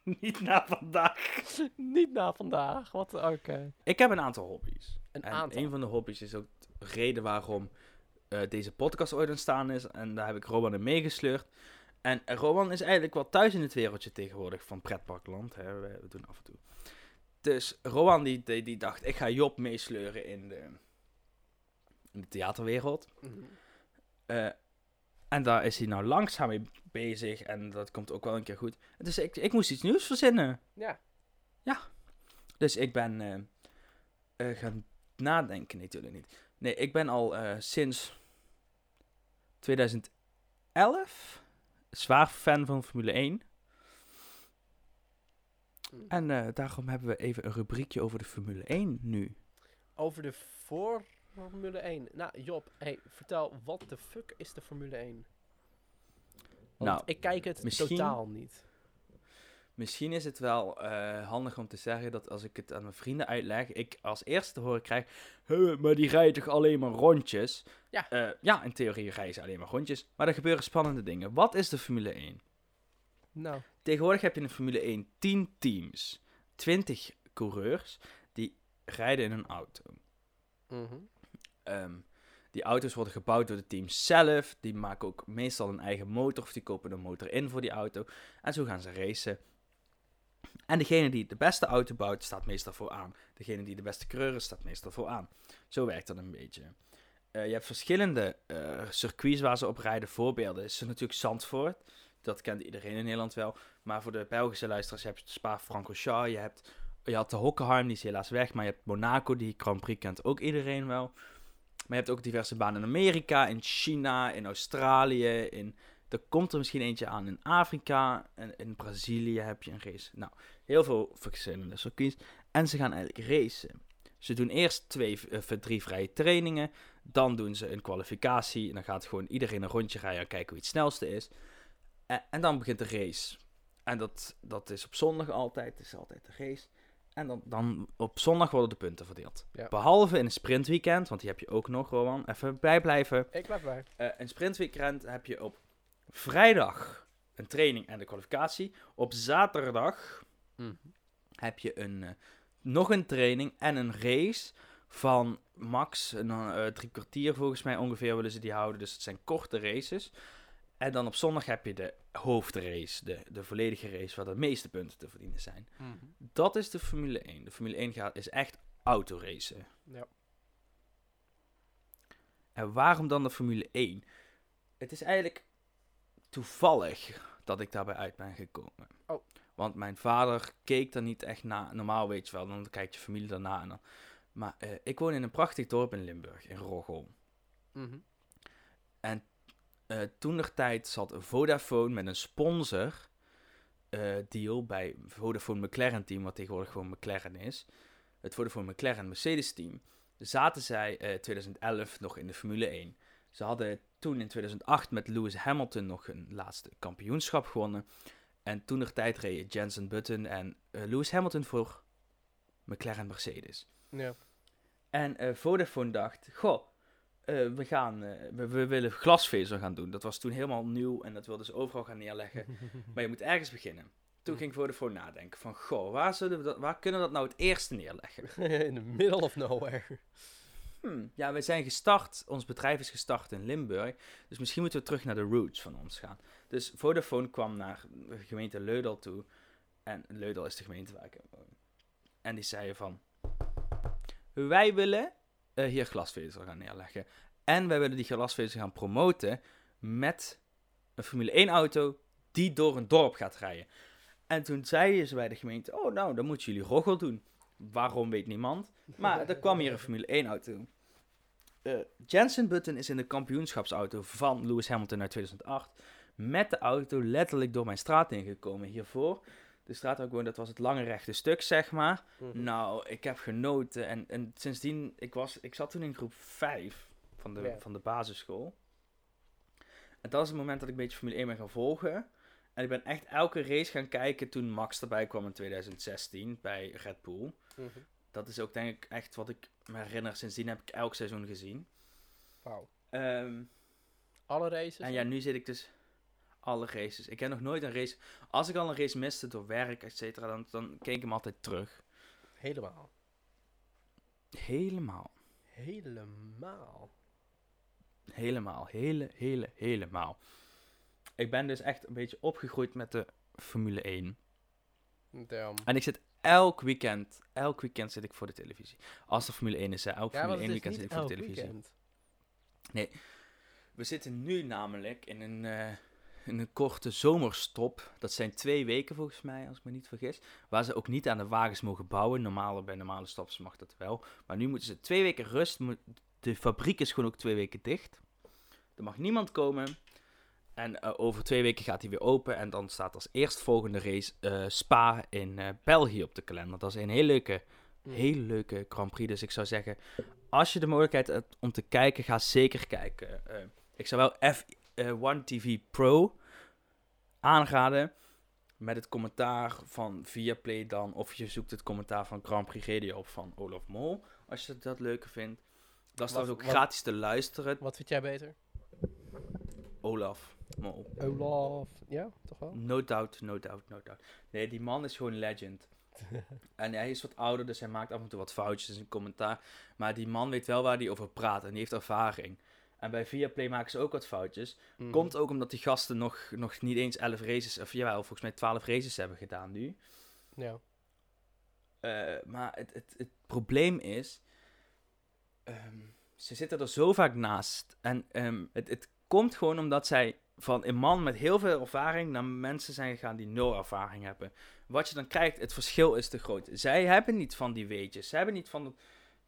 niet na vandaag. Niet na vandaag. Wat? Oké. Ik heb een aantal hobby's. Een en aantal. een van de hobby's is ook de reden waarom eh, deze podcast ooit ontstaan is. En daar heb ik Rowan in meegesleurd. En Rowan is eigenlijk wel thuis in het wereldje tegenwoordig van pretparkland. Hè. We, doen af en toe. Dus Rowan die, die, die dacht, ik ga Job meesleuren in de, in de theaterwereld. Mhm. Eh, en daar is hij nou langzaam mee bezig. En dat komt ook wel een keer goed. Dus ik, ik moest iets nieuws verzinnen. Ja. Dus ik ben eh, gaan nadenken, natuurlijk niet. Nee, ik ben al sinds 2011 zwaar fan van Formule 1. Mm. En eh, daarom hebben we even een rubriekje over de Formule 1 nu. Over de voor Formule 1. Nou, Job, hey, vertel, wat de fuck is de Formule 1? Want Nou, ik kijk het misschien- totaal niet. Misschien is het wel eh, handig om te zeggen dat als ik het aan mijn vrienden uitleg, ik als eerste te horen krijg, "Huh, maar die rijden toch alleen maar rondjes? Ja. Eh, ja, in theorie rijden ze alleen maar rondjes, maar er gebeuren spannende dingen. Wat is de Formule 1? Nou, Tegenwoordig heb je in de Formule 1 10 teams, 20 coureurs die rijden in een auto. mhm. Ehm, die auto's worden gebouwd door de teams zelf. Die maken ook meestal een eigen motor of die kopen een motor in voor die auto. En zo gaan ze racen. En degene die de beste auto bouwt, staat meestal vooraan. Degene die de beste is, staat meestal vooraan. Zo werkt dat een beetje. Eh, je hebt verschillende eh, circuits waar ze op rijden. Voorbeelden is natuurlijk Zandvoort. Dat kent iedereen in Nederland wel. Maar voor de Belgische luisteraars je Spa-Francorchamps. Je, hebt, je had de Hockenheim, die is helaas weg. Maar je hebt Monaco, die Grand Prix kent ook iedereen wel. Maar je hebt ook diverse banen in Amerika, in China, in Australië. In, er komt er misschien eentje aan in Afrika. En in Brazilië heb je een race. Nou, heel veel verschillende circuits. En ze gaan eigenlijk racen. Ze doen eerst twee, eh, drie vrije trainingen. Dan doen ze een kwalificatie. En dan gaat gewoon iedereen een rondje rijden en kijken wie het snelste is. En dan begint de race. En dat, dat is op zondag altijd. Het is altijd de race. En dan, dan op zondag worden de punten verdeeld. Ja. Behalve in een sprintweekend, want die heb je ook nog, Rowan. Even bijblijven. Ik blijf bij. Eh een sprintweekend heb je op vrijdag een training en de kwalificatie. Op zaterdag heb je een, eh, nog een training en een race van max een, eh, drie kwartier volgens mij ongeveer willen ze die houden. Dus het zijn korte races. En dan op zondag heb je de hoofdrace, de, de volledige race waar de meeste punten te verdienen zijn. Dat is de Formule 1. De Formule 1 gaat, is echt autoracen. Ja. En waarom dan de Formule 1? Het is eigenlijk toevallig dat ik daarbij uit ben gekomen. Oh. Want mijn vader keek er niet echt naar. Normaal weet je wel, dan kijkt je familie daarna. En dan. Maar eh, ik woon in een prachtig dorp in Limburg, in Roggel. Mhm. Eh toen der tijd zat Vodafone met een sponsor eh, deal bij Vodafone McLaren team, wat tegenwoordig gewoon McLaren is. Het Vodafone McLaren Mercedes team. Zaten zij eh 2011 nog in de Formule 1. Ze hadden toen in 2008 met Lewis Hamilton nog een laatste kampioenschap gewonnen. En toen der tijd reden Jensen Button en eh, Lewis Hamilton voor McLaren Mercedes. Ja. En eh, Vodafone dacht, goh, eh, we, gaan, we, we willen glasvezel gaan doen. Dat was toen helemaal nieuw en dat wilden ze overal gaan neerleggen. maar je moet ergens beginnen. Toen ging Vodafone nadenken van, goh, waar, zullen we dat, waar kunnen we dat nou het eerste neerleggen? in the middle of nowhere. Hmm, ja, we zijn gestart, ons bedrijf is gestart in Limburg. Dus misschien moeten we terug naar de roots van ons gaan. Dus Vodafone kwam naar de gemeente Leudel toe. En Leudel is de gemeente waar ik woon. En die zeiden van... Wij willen eh, hier glasvezel gaan neerleggen. En wij willen die glasvezel gaan promoten met een Formule 1 auto die door een dorp gaat rijden. En toen zeiden ze bij de gemeente, oh nou, dan moeten jullie Roggel doen. Waarom weet niemand. Maar er kwam hier een Formule 1 auto. Eh Jensen Button is in de kampioenschapsauto van Lewis Hamilton uit 2008 met de auto letterlijk door mijn straat ingekomen hiervoor. De straat waar ik woon, dat was het lange rechte stuk, zeg maar. Mhm. Nou, ik heb genoten. En, en sindsdien, ik, was, ik zat toen in groep 5 van de, van de basisschool. En dat is het moment dat ik een beetje Formule 1 ben gaan volgen. En ik ben echt elke race gaan kijken toen Max erbij kwam in 2016 bij Red Bull. Mhm. Dat is ook denk ik echt wat ik me herinner. Sindsdien heb ik elk seizoen gezien. Wauw. Ehm, Alle races? en ja, nu zit ik dus alle races. Ik heb nog nooit een race... Als ik al een race miste door werk, et cetera, dan, dan keek ik hem altijd terug. Helemaal. Helemaal. Helemaal. Helemaal. Hele, hele, helemaal. Ik ben dus echt een beetje opgegroeid met de Formule 1. Damn. En ik zit elk weekend, elk weekend zit ik voor de televisie. Als de Formule 1 is, hè, elk Ja, Formule het 1 is weekend zit ik voor de televisie. weekend. We zitten nu namelijk in een, eh, in een korte zomerstop. Dat zijn twee weken volgens mij, als ik me niet vergis. Waar ze ook niet aan de wagens mogen bouwen. Normaal, bij normale stops mag dat wel. Maar nu moeten ze twee weken rust. De fabriek is gewoon ook twee weken dicht. Er mag niemand komen. En eh, over twee weken gaat hij weer open. En dan staat als eerstvolgende race eh, Spa in eh, België op de kalender. Dat is een hele leuke, Mhm. hele leuke Grand Prix. Dus ik zou zeggen, als je de mogelijkheid hebt om te kijken, ga zeker kijken. Ik zou wel F1 TV Pro aanraden. Met het commentaar van Viaplay dan. Of je zoekt het commentaar van Grand Prix Radio op van Olaf Mol. Als je dat leuker vindt. Dat is trouwens ook wat- gratis te luisteren. Wat vind jij beter? Olaf Mol. Olaf. Ja, toch wel? No doubt, no doubt, no doubt. Nee, die man is gewoon legend. en hij is wat ouder, dus hij maakt af en toe wat foutjes in zijn commentaar. Maar die man weet wel waar hij over praat en die heeft ervaring. En bij Viaplay maken ze ook wat foutjes. Mhm. Komt ook omdat die gasten nog, nog niet eens 11 races, of jawel, volgens mij 12 races hebben gedaan nu. Ja. Eh, maar het, het, het probleem is, ehm, ze zitten er zo vaak naast. En ehm, het, het komt gewoon omdat zij van een man met heel veel ervaring naar mensen zijn gegaan die nul ervaring hebben. Wat je dan krijgt, het verschil is te groot. Zij hebben niet van die weetjes, zij hebben niet van het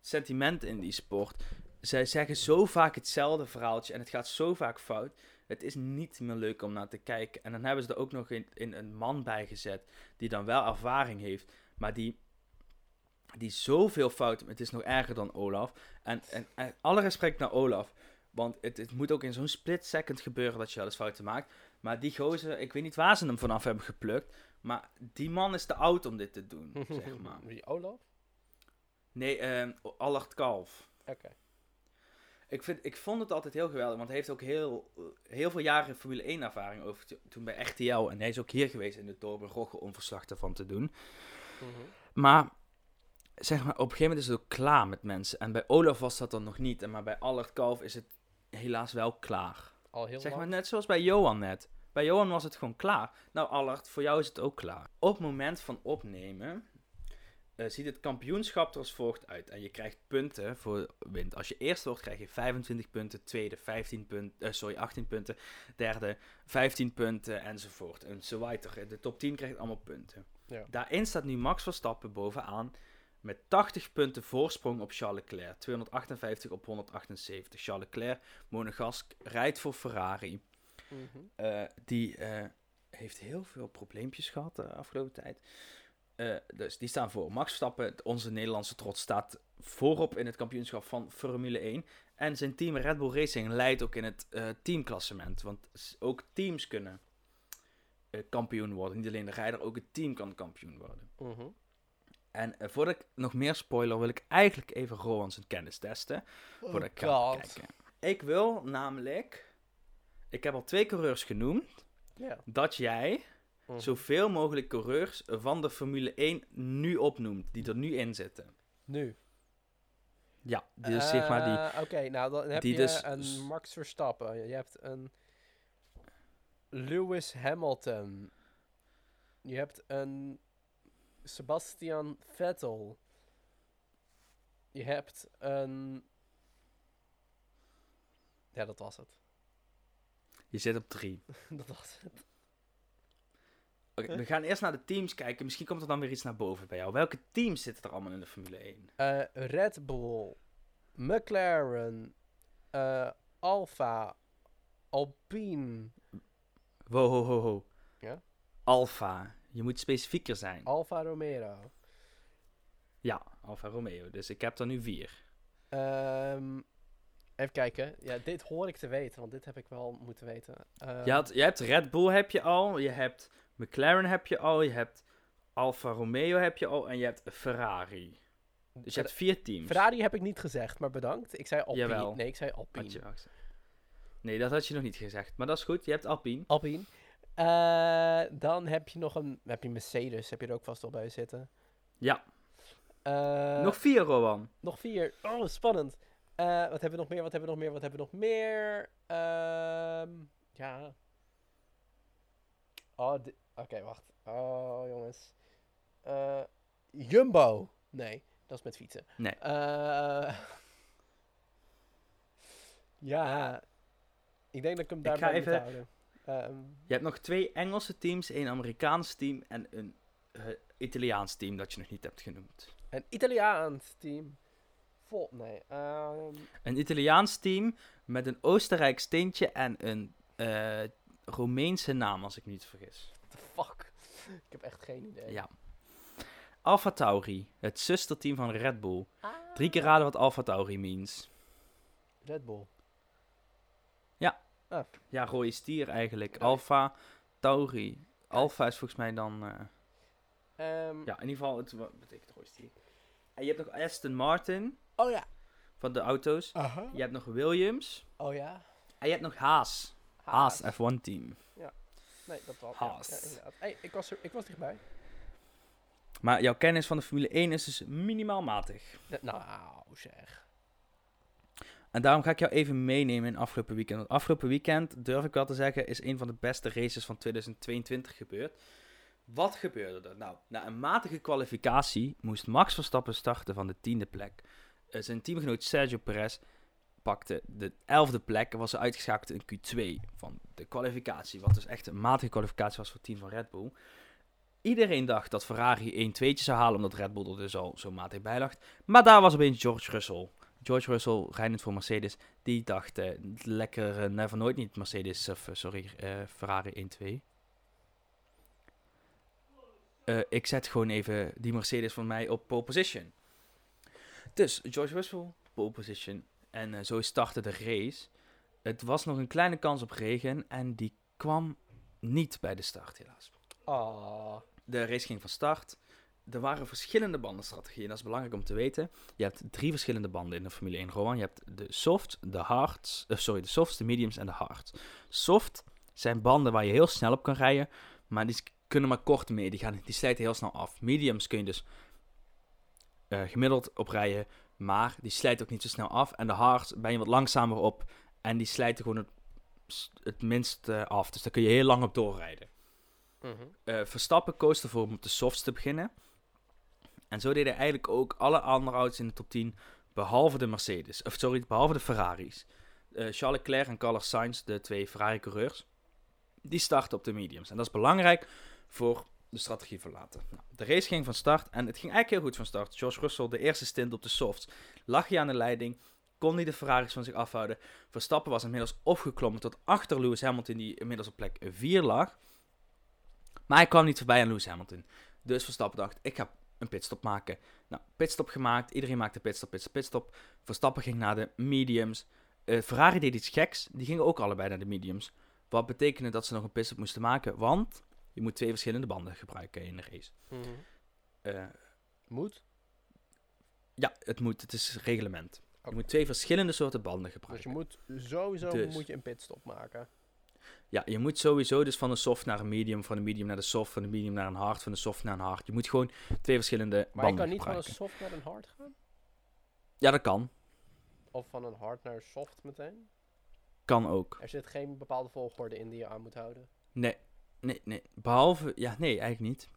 sentiment in die sport. Zij zeggen zo vaak hetzelfde verhaaltje en het gaat zo vaak fout. Het is niet meer leuk om naar te kijken. En dan hebben ze er ook nog in, in een man bij gezet die dan wel ervaring heeft, maar die die zoveel fouten. Het is nog erger dan Olaf. En, en, en alle respect naar Olaf. Want het, het moet ook in zo'n split second gebeuren dat je wel eens fouten maakt. Maar die gozer, ik weet niet waar ze hem vanaf hebben geplukt. Maar die man is te oud om dit te doen, zeg maar. Wie, Olaf? Nee, ehm Allard Kalf. Oké. Ik, vind, ik vond het altijd heel geweldig, want hij heeft ook heel, heel veel jaren Formule 1 ervaring over toen bij RTL. En hij is ook hier geweest in de Torben Rogge om verslag ervan te doen. Mhm. Maar, zeg maar, op een gegeven moment is het ook klaar met mensen. En bij Olaf was dat dan nog niet. En maar bij Allard Kalf is het helaas wel klaar. Al heel Zeg lang. maar net zoals bij Johan net. Bij Johan was het gewoon klaar. Nou, Allard, voor jou is het ook klaar. Op het moment van opnemen eh, ziet het kampioenschap er als volgt uit. En je krijgt punten voor wint. Als je eerst wordt, krijg je 25 punten. Tweede, 15 punten. eh, sorry, 18 punten. Derde, 15 punten. Enzovoort. En zo weiter. De top 10 krijgt allemaal punten. Ja. Daarin staat nu Max Verstappen bovenaan. Met 80 punten voorsprong op Charles Leclerc. 258 op 178. Charles Leclerc, monegask, rijdt voor Ferrari. Mhm. Eh, die eh, heeft heel veel probleempjes gehad de afgelopen tijd. Eh, dus die staan voor. Max Verstappen, onze Nederlandse trots, staat voorop in het kampioenschap van Formule 1. En zijn team Red Bull Racing leidt ook in het teamklassement. Want ook teams kunnen kampioen worden. Niet alleen de rijder, ook het team kan kampioen worden. Mhm. En eh, voordat ik nog meer spoiler, wil ik eigenlijk even Rowan zijn kennis testen. Voordat ik ga kijken. Ik wil namelijk... Ik heb al twee coureurs genoemd. Dat jij Mhm. zoveel mogelijk coureurs van de Formule 1 nu opnoemt. Die er nu in zitten. Nu. Ja, dus zeg maar die... Eh, Oké, nou dan heb je dus- een Max Verstappen. Je hebt een Lewis Hamilton. Je hebt een Sebastian Vettel. Je hebt een... Ja, dat was het. Je zit op drie. dat was het. Oké, we gaan eerst naar de teams kijken. Misschien komt er dan weer iets naar boven bij jou. Welke teams zitten er allemaal in de Formule 1? Eh, Red Bull, McLaren, eh Alfa, Alpine, Wow, ho, ho, ho. Ja? Alfa. Je moet specifieker zijn. Alfa Romeo. Ja, Alfa Romeo. Dus ik heb er nu vier. Ehm, even kijken. Ja, dit hoor ik te weten, want dit heb ik wel moeten weten. Ehm, Je, had, je hebt Red Bull heb je al. Je hebt McLaren heb je al. Je hebt Alfa Romeo heb je al. En je hebt Ferrari. Dus je hebt vier teams. Ferrari heb ik niet gezegd, maar bedankt. Ik zei Alpine. Jawel. Nee, ik zei Alpine. Nee, dat had je nog niet gezegd. Maar dat is goed. Je hebt Alpine. Alpine. Eh, dan heb je nog een... Heb je Mercedes, heb je er ook vast wel bij zitten. Ja. Eh, nog vier, Rowan. Nog vier. Oh, spannend. Eh, wat hebben we nog meer? Wat hebben we nog meer? Wat hebben we nog meer? Ehm, ja. Oh, oké, wacht. Oh, jongens. Jumbo. Nee, dat is met fietsen. Nee. Ja. Ik denk dat ik hem daar ga moet even- houden. Ehm, Je hebt nog twee Engelse teams, één Amerikaans team en een eh, Italiaans team dat je nog niet hebt genoemd. een Italiaans team. Vol. Nee. ehm, Een Italiaans team met een Oostenrijks tintje en een eh, Roemeense naam, als ik me niet vergis. what the fuck? ik heb echt geen idee. Ja. Alfa Tauri, het zusterteam van Red Bull. Ah. Drie keer raden wat Alfa Tauri means. Red Bull. Ja, rode stier eigenlijk. Alfa Tauri. Alfa is volgens mij dan... eh, Ehm, ja, in ieder geval, het wa- betekent rode stier. En je hebt nog Aston Martin, Oh ja. van de auto's. Aha. Je hebt nog Williams. Oh ja. En je hebt nog Haas. Haas F1 team. Nee, dat was. Haas. Ja, ja, inderdaad. Hey, ik was, er, ik was dichtbij. Maar jouw kennis van de Formule 1 is dus minimaal matig. Ja, nou, zeg. En daarom ga ik jou even meenemen in afgelopen weekend. Want afgelopen weekend, durf ik wel te zeggen, is een van de beste races van 2022 gebeurd. Wat gebeurde er? Nou, na een matige kwalificatie moest Max Verstappen starten van de tiende plek. Eh, zijn teamgenoot Sergio Perez pakte de elfde plek en was uitgeschakeld in Q2 van de kwalificatie. Wat dus echt een matige kwalificatie was voor het team van Red Bull. Iedereen dacht dat Ferrari 1-2'tje zou halen, omdat Red Bull er dus al zo matig bij lag. Maar daar was opeens George Russell. George Russell, rijdend voor Mercedes, die dacht eh, lekker eh, never nooit niet Mercedes, of eh, sorry, Ferrari 1-2. Eh, ik zet gewoon even die Mercedes van mij op pole position. Dus George Russell, pole position. En zo startte de race. Het was nog een kleine kans op regen en die kwam niet bij de start, helaas. Ah. De race ging van start. Er waren verschillende bandenstrategieën. Dat is belangrijk om te weten. Je hebt drie verschillende banden in de Formule 1, Rowan. Je hebt de soft, de hards, eh, sorry, de softs, de mediums en de hards. Soft zijn banden waar je heel snel op kan rijden, maar die kunnen maar kort mee. Die, gaan, die slijten heel snel af. Mediums kun je dus eh, gemiddeld op rijden, maar die slijten ook niet zo snel af. En de hards ben je wat langzamer op en die slijten gewoon het, het minst eh, af. Dus daar kun je heel lang op doorrijden. Mhm. Verstappen koos ervoor om op de softs te beginnen. En zo deden eigenlijk ook alle andere auto's in de top 10, behalve de Mercedes. Of sorry, behalve de Ferraris. Eh, Charles Leclerc en Carlos Sainz, de twee Ferrari-coureurs, die starten op de mediums. En dat is belangrijk voor de strategie van later. Nou, de race ging van start en het ging eigenlijk heel goed van start. George Russell, de eerste stint op de softs, lag hij aan de leiding. Kon hij de Ferraris van zich afhouden. Verstappen was inmiddels opgeklommen tot achter Lewis Hamilton, die inmiddels op plek 4 lag. Maar hij kwam niet voorbij aan Lewis Hamilton. Dus Verstappen dacht, ik ga een pitstop maken. Nou, pitstop gemaakt. Iedereen maakte pitstop, pitstop, pitstop. Verstappen ging naar de mediums. Eh, Ferrari deed iets geks. Die gingen ook allebei naar de mediums. Wat betekende dat ze nog een pitstop moesten maken. Want je moet twee verschillende banden gebruiken in de race. Mhm. Eh, Moet? ja, het moet. Het is reglement. Je moet twee verschillende soorten banden Dus je gebruiken. moet sowieso Dus. moet je een pitstop maken. Ja, je moet sowieso dus van een soft naar een medium, van een medium naar de soft, van een medium naar een hard, van de soft naar een hard. Je moet gewoon twee verschillende Maar je banden kan niet van een soft naar een hard gaan? Ja, dat kan. Of van een hard naar een soft meteen? Kan ook. Er zit geen bepaalde volgorde in die je aan moet houden. Nee, nee, nee. Behalve, ja, nee, eigenlijk niet.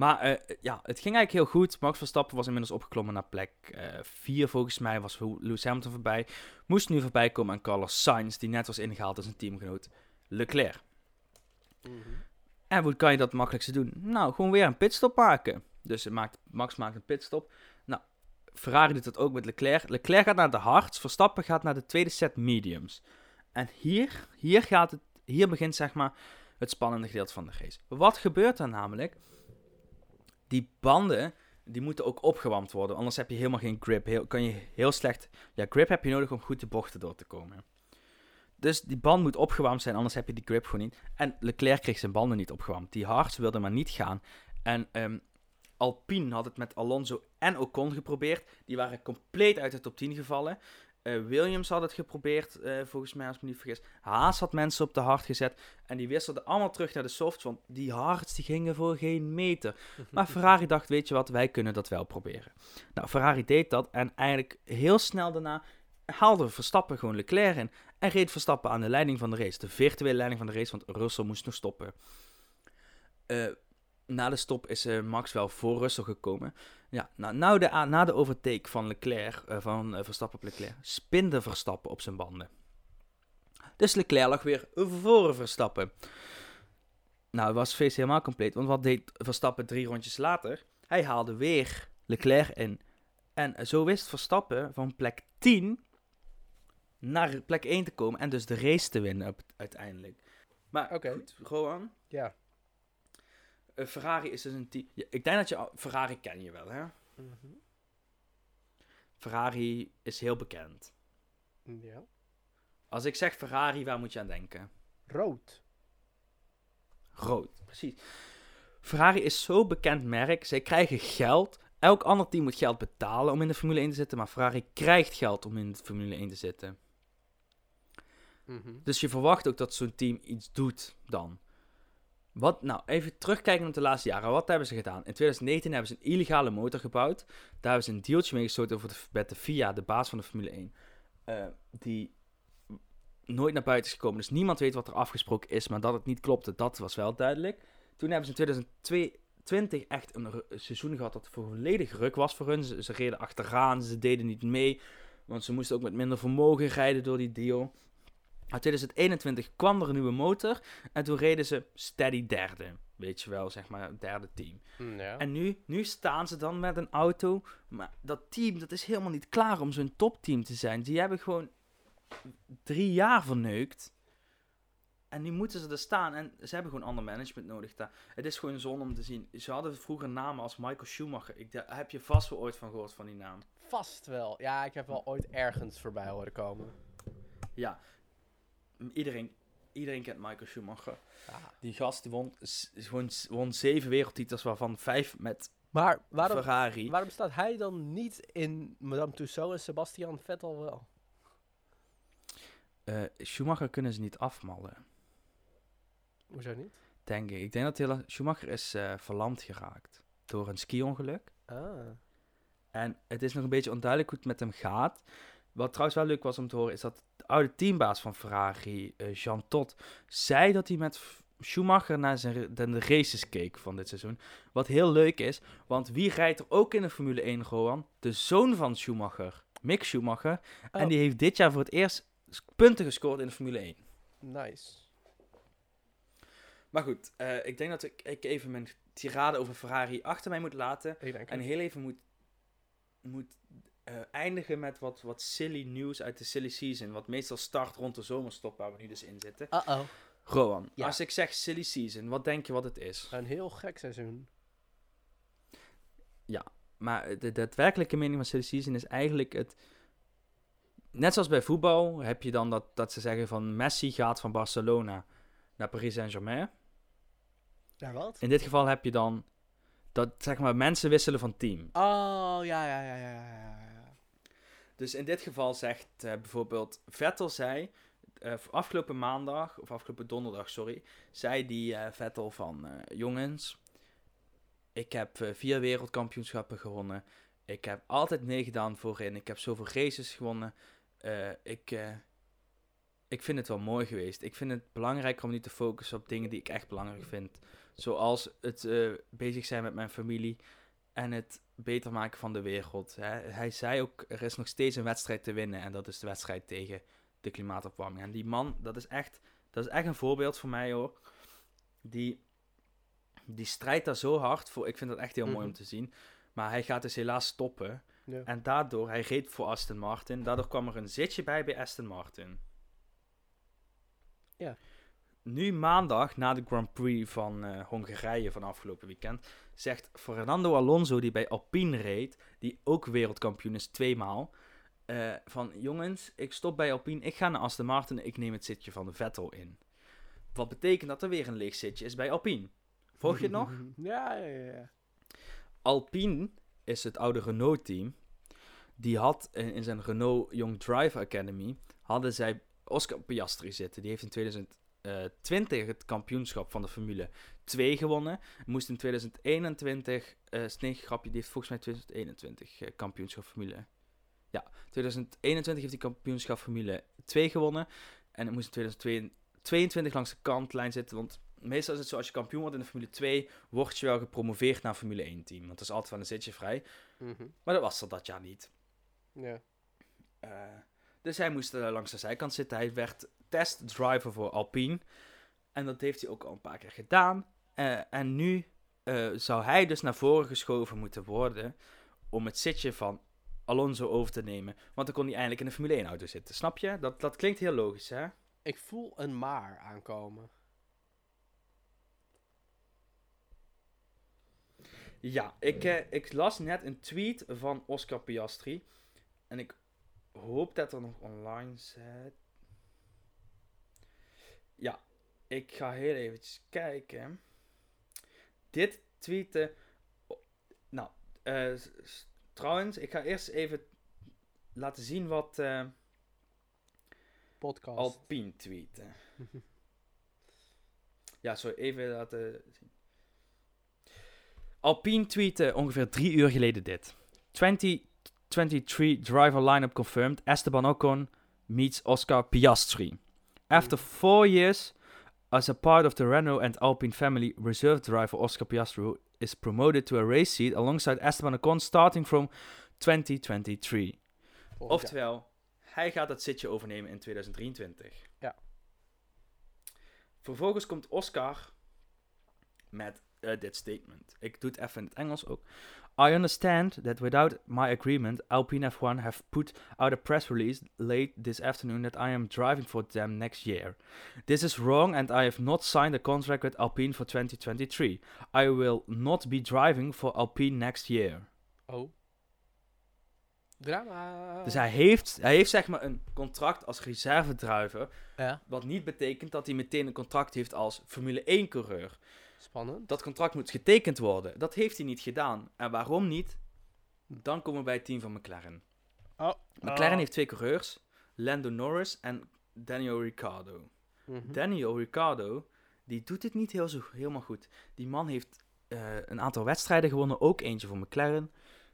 Maar eh, ja, het ging eigenlijk heel goed. Max Verstappen was inmiddels opgeklommen naar plek 4 volgens mij. Was Lewis Hamilton voorbij. Moest nu voorbij komen aan Carlos Sainz, die net was ingehaald als een teamgenoot Leclerc. Mhm. En hoe kan je dat makkelijkste doen? Nou, gewoon weer een pitstop maken. Dus maakt, Max maakt een pitstop. Nou, Ferrari doet dat ook met Leclerc. Leclerc gaat naar de hards, Verstappen gaat naar de tweede set mediums. En hier, hier, gaat het, hier begint zeg maar het spannende gedeelte van de race. Wat gebeurt er namelijk? Die banden, die moeten ook opgewamd worden. Anders heb je helemaal geen grip. Heel, kan je heel slecht... Ja, grip heb je nodig om goed de bochten door te komen. Dus die band moet opgewarmd zijn, anders heb je die grip gewoon niet. En Leclerc kreeg zijn banden niet opgewarmd. Die hards wilde maar niet gaan. En ehm, Alpine had het met Alonso en Ocon geprobeerd. Die waren compleet uit de top 10 gevallen. Eh, Williams had het geprobeerd, eh, volgens mij als ik me niet vergis. Haas had mensen op de hard gezet. En die wisselden allemaal terug naar de softs, want die hards die gingen voor geen meter. Maar Ferrari dacht, weet je wat, wij kunnen dat wel proberen. Nou, Ferrari deed dat en eigenlijk heel snel daarna haalde Verstappen gewoon Leclerc in. En reed Verstappen aan de leiding van de race. De virtuele leiding van de race, want Russell moest nog stoppen. Eh, na de stop is eh, Max wel voor Russell gekomen. Ja, nou, nou de, na de overtake van Leclerc, eh, van eh, Verstappen op Leclerc, spinde Verstappen op zijn banden. Dus Leclerc lag weer voor Verstappen. Nou, was het feest helemaal compleet, want wat deed Verstappen drie rondjes later? Hij haalde weer Leclerc in. En zo wist Verstappen van plek 10 naar plek 1 te komen en dus de race te winnen uiteindelijk. Maar Oké. goed, Rowan, Ja. Eh, Ferrari is dus een team... Ja, ik denk dat je... Ferrari ken je wel, hè? Mhm. Ferrari is heel bekend. Ja. Als ik zeg Ferrari, waar moet je aan denken? Rood. Rood, precies. Ferrari is zo'n bekend merk. Zij krijgen geld. Elk ander team moet geld betalen om in de Formule 1 te zitten. Maar Ferrari krijgt geld om in de Formule 1 te zitten. Mhm. Dus je verwacht ook dat zo'n team iets doet dan. Wat, nou, even terugkijken op de laatste jaren. Wat hebben ze gedaan? In 2019 hebben ze een illegale motor gebouwd. Daar hebben ze een dealtje mee gesloten over de, met de de baas van de Formule 1. eh, die nooit naar buiten is gekomen. Dus niemand weet wat er afgesproken is. Maar dat het niet klopte, dat was wel duidelijk. Toen hebben ze in 2020 echt een seizoen gehad dat volledig ruk was voor hun. Ze, ze reden achteraan, ze deden niet mee. Want ze moesten ook met minder vermogen rijden door die deal. In 2021 kwam er een nieuwe motor. En toen reden ze steady derde. Weet je wel, zeg maar, derde team. Mm, Ja. En nu, nu staan ze dan met een auto. Maar dat team, dat is helemaal niet klaar om zo'n topteam te zijn. Die hebben gewoon drie jaar verneukt. En nu moeten ze er staan. En ze hebben gewoon ander management nodig daar. Het is gewoon zonde om te zien. Ze hadden vroeger namen als Michael Schumacher. Ik, daar heb je vast wel ooit van gehoord van die naam. Vast wel. Ja, ik heb wel ooit ergens voorbij horen komen. Ja, iedereen Iedereen kent Michael Schumacher. Ja. Die gast die won, won zeven wereldtitels, waarvan vijf met Maar waarom, Ferrari. waarom staat hij dan niet in Madame Tussauds en Sebastian Vettel wel? Eh, Schumacher kunnen ze niet afmallen, Hoezo niet? denk ik. Ik denk dat hele, Schumacher is eh, verlamd geraakt door een ski-ongeluk. Ah. En het is nog een beetje onduidelijk hoe het met hem gaat. Wat trouwens wel leuk was om te horen, is dat de oude teambaas van Ferrari, eh, Jean Todt, zei dat hij met Schumacher naar zijn, de, races keek van dit seizoen. Wat heel leuk is, want wie rijdt er ook in de Formule 1, Rowan? De zoon van Schumacher, Mick Schumacher. Oh. En die heeft dit jaar voor het eerst punten gescoord in de Formule 1. Nice. Maar goed, eh, ik denk dat ik, ik even mijn tirade over Ferrari achter mij moet laten. En heel even moet, moet eh, eindigen met wat, wat silly nieuws uit de silly season. Wat meestal start rond de zomerstop, waar we nu dus in zitten. Uh-oh. Rowan, Ja. als ik zeg silly season, wat denk je wat het is? Een heel gek seizoen. Maar de daadwerkelijke mening van silly season is eigenlijk het... Net zoals bij voetbal heb je dan dat, dat ze zeggen van Messi gaat van Barcelona naar Paris Saint-Germain. Ja, wat? In dit geval heb je dan dat zeg maar mensen wisselen van team. Oh, ja, ja, ja, ja, ja, ja, ja. Dus in dit geval zegt eh, bijvoorbeeld Vettel zei eh, afgelopen maandag of afgelopen donderdag, sorry, zei die eh, Vettel van jongens, ik heb vier wereldkampioenschappen gewonnen. Ik heb altijd meegedaan voorin. Ik heb zoveel races gewonnen. Ik, ik vind het wel mooi geweest. Ik vind het belangrijker om niet te focussen op dingen die ik echt belangrijk vind. Zoals het bezig zijn met mijn familie en het beter maken van de wereld. Hè. Hij zei ook, er is nog steeds een wedstrijd te winnen. En dat is de wedstrijd tegen de klimaatopwarming. En die man, dat is echt, dat is echt een voorbeeld voor mij hoor. Die, die strijdt daar zo hard voor. Ik vind dat echt heel mooi om Mhm. te zien. Maar hij gaat dus helaas stoppen. Ja. En daardoor, hij reed voor Aston Martin. Daardoor kwam er een zitje bij bij Aston Martin. Ja. Nu maandag, na de Grand Prix van eh, Hongarije van afgelopen weekend, zegt Fernando Alonso, die bij Alpine reed, die ook wereldkampioen is tweemaal, eh, van jongens, ik stop bij Alpine, ik ga naar Aston Martin, ik neem het zitje van Vettel in. Wat betekent dat er weer een leeg zitje is bij Alpine. Volg je het nog? Ja, ja, ja. Alpine is het oude Renault-team. Die had in, in zijn Renault Young Driver Academy, hadden zij Oscar Piastri zitten. Die heeft in 2020 het kampioenschap van de Formule 2 gewonnen. Moest in 2021, eh nee, grapje, die heeft volgens mij 2021 eh, kampioenschap Formule. Ja, 2021 heeft hij kampioenschap Formule 2 gewonnen. En het moest in 2022 langs de kantlijn zitten, want meestal is het zo, als je kampioen wordt in de Formule 2, word je wel gepromoveerd naar Formule 1 team. Want er is altijd wel een zitje vrij. Mhm. Maar dat was er dat jaar niet. Ja. Eh, dus hij moest eh, langs de zijkant zitten. Hij werd testdriver voor Alpine. En dat heeft hij ook al een paar keer gedaan. Eh, en nu eh, zou hij dus naar voren geschoven moeten worden om het zitje van Alonso over te nemen. Want dan kon hij eindelijk in de Formule 1 auto zitten. Snap je? Dat, dat klinkt heel logisch, hè? Ik voel een maar aankomen. Ja, ik, eh, ik las net een tweet van Oscar Piastri. En ik hoop dat er nog online zit. Ja, ik ga heel eventjes kijken. Dit tweeten. Nou, eh, trouwens, ik ga eerst even laten zien wat eh Podcast. Alpine tweeten. Ja, sorry, even laten zien. Alpine tweette ongeveer drie uur geleden dit. 2023 driver lineup confirmed. Esteban Ocon meets Oscar Piastri. After four years as a part of the Renault and Alpine family, reserve driver Oscar Piastri is promoted to a race seat alongside Esteban Ocon starting from 2023. Volgend jaar. Oftewel, hij gaat het zitje overnemen in 2023. Ja. Vervolgens komt Oscar met eh, dit statement. Ik doe het even in het Engels ook. I understand that without my agreement, Alpine F1 have put out a press release late this afternoon that I am driving for them next year. This is wrong and I have not signed a contract with Alpine for 2023. I will not be driving for Alpine next year. Oh. Drama. Dus hij heeft, hij heeft zeg maar een contract als reservedriver. Ja, Wat niet betekent dat hij meteen een contract heeft als Formule 1 coureur. Spannend. Dat contract moet getekend worden. Dat heeft hij niet gedaan. En waarom niet? Dan komen we bij het team van McLaren. Oh. McLaren heeft twee coureurs. Lando Norris en Daniel Ricciardo. Mhm. Daniel Ricciardo, die doet het niet heel zo, helemaal goed. Die man heeft eh, een aantal wedstrijden gewonnen, ook eentje voor McLaren.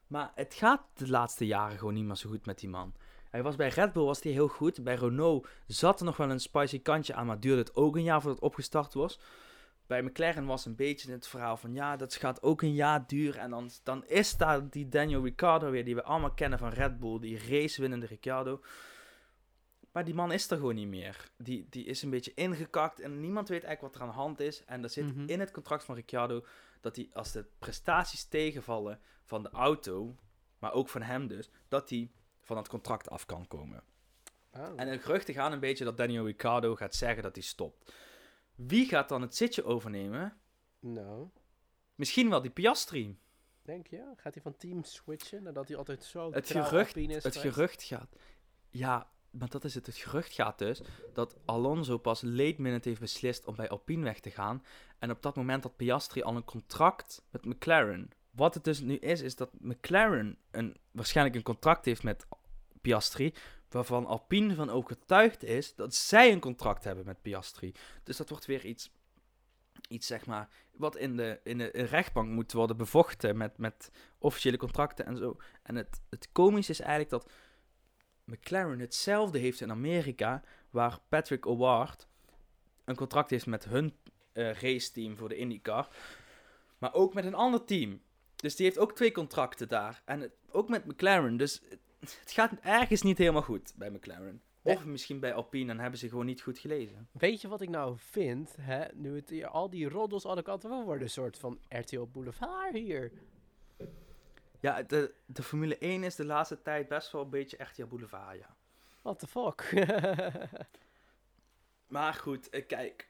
Maar het gaat de laatste jaren gewoon niet meer zo goed met die man. Hij was bij Red Bull was hij heel goed. Bij Renault zat er nog wel een spicy kantje aan, maar duurde het ook een jaar voordat het opgestart was. Bij McLaren was een beetje het verhaal van ja, dat gaat ook een jaar duren. En dan, dan is daar die Daniel Ricciardo weer, die we allemaal kennen van Red Bull, die racewinnende Ricciardo. Maar die man is er gewoon niet meer. Die, die is een beetje ingekakt en niemand weet eigenlijk wat er aan de hand is. En er zit Mhm. in het contract van Ricciardo dat hij als de prestaties tegenvallen van de auto, maar ook van hem dus, dat hij van het contract af kan komen. Oh. En de geruchten gaan een beetje dat Daniel Ricciardo gaat zeggen dat hij stopt. Wie gaat dan het zitje overnemen? Nou, Misschien wel die Piastri. denk je? Gaat hij van team switchen nadat hij altijd zo Het gerucht- Alpine is Het gerucht gaat. Ja, maar dat is het. Het gerucht gaat dus dat Alonso pas late minute heeft beslist om bij Alpine weg te gaan. En op dat moment had Piastri al een contract met McLaren. Wat het dus nu is, is dat McLaren een, waarschijnlijk een contract heeft met Piastri. Waarvan Alpine van overtuigd is dat zij een contract hebben met Piastri. Dus dat wordt weer iets, iets zeg maar, wat in de, in de rechtbank moet worden bevochten met, met officiële contracten en zo. En het, het komische is eigenlijk dat McLaren hetzelfde heeft in Amerika, waar Patrick O'Ward een contract heeft met hun eh raceteam voor de IndyCar, maar ook met een ander team. Dus die heeft ook twee contracten daar. En ook met McLaren. Dus het gaat ergens niet helemaal goed bij McLaren. Of misschien bij Alpine, en hebben ze gewoon niet goed gelezen. Weet je wat ik nou vind? Hè? Nu het hier, al die roddels alle kanten van worden een soort van RTL Boulevard hier. Ja, de, de Formule 1 is de laatste tijd best wel een beetje echt ja boulevard, ja. What the fuck? Maar goed, eh, kijk.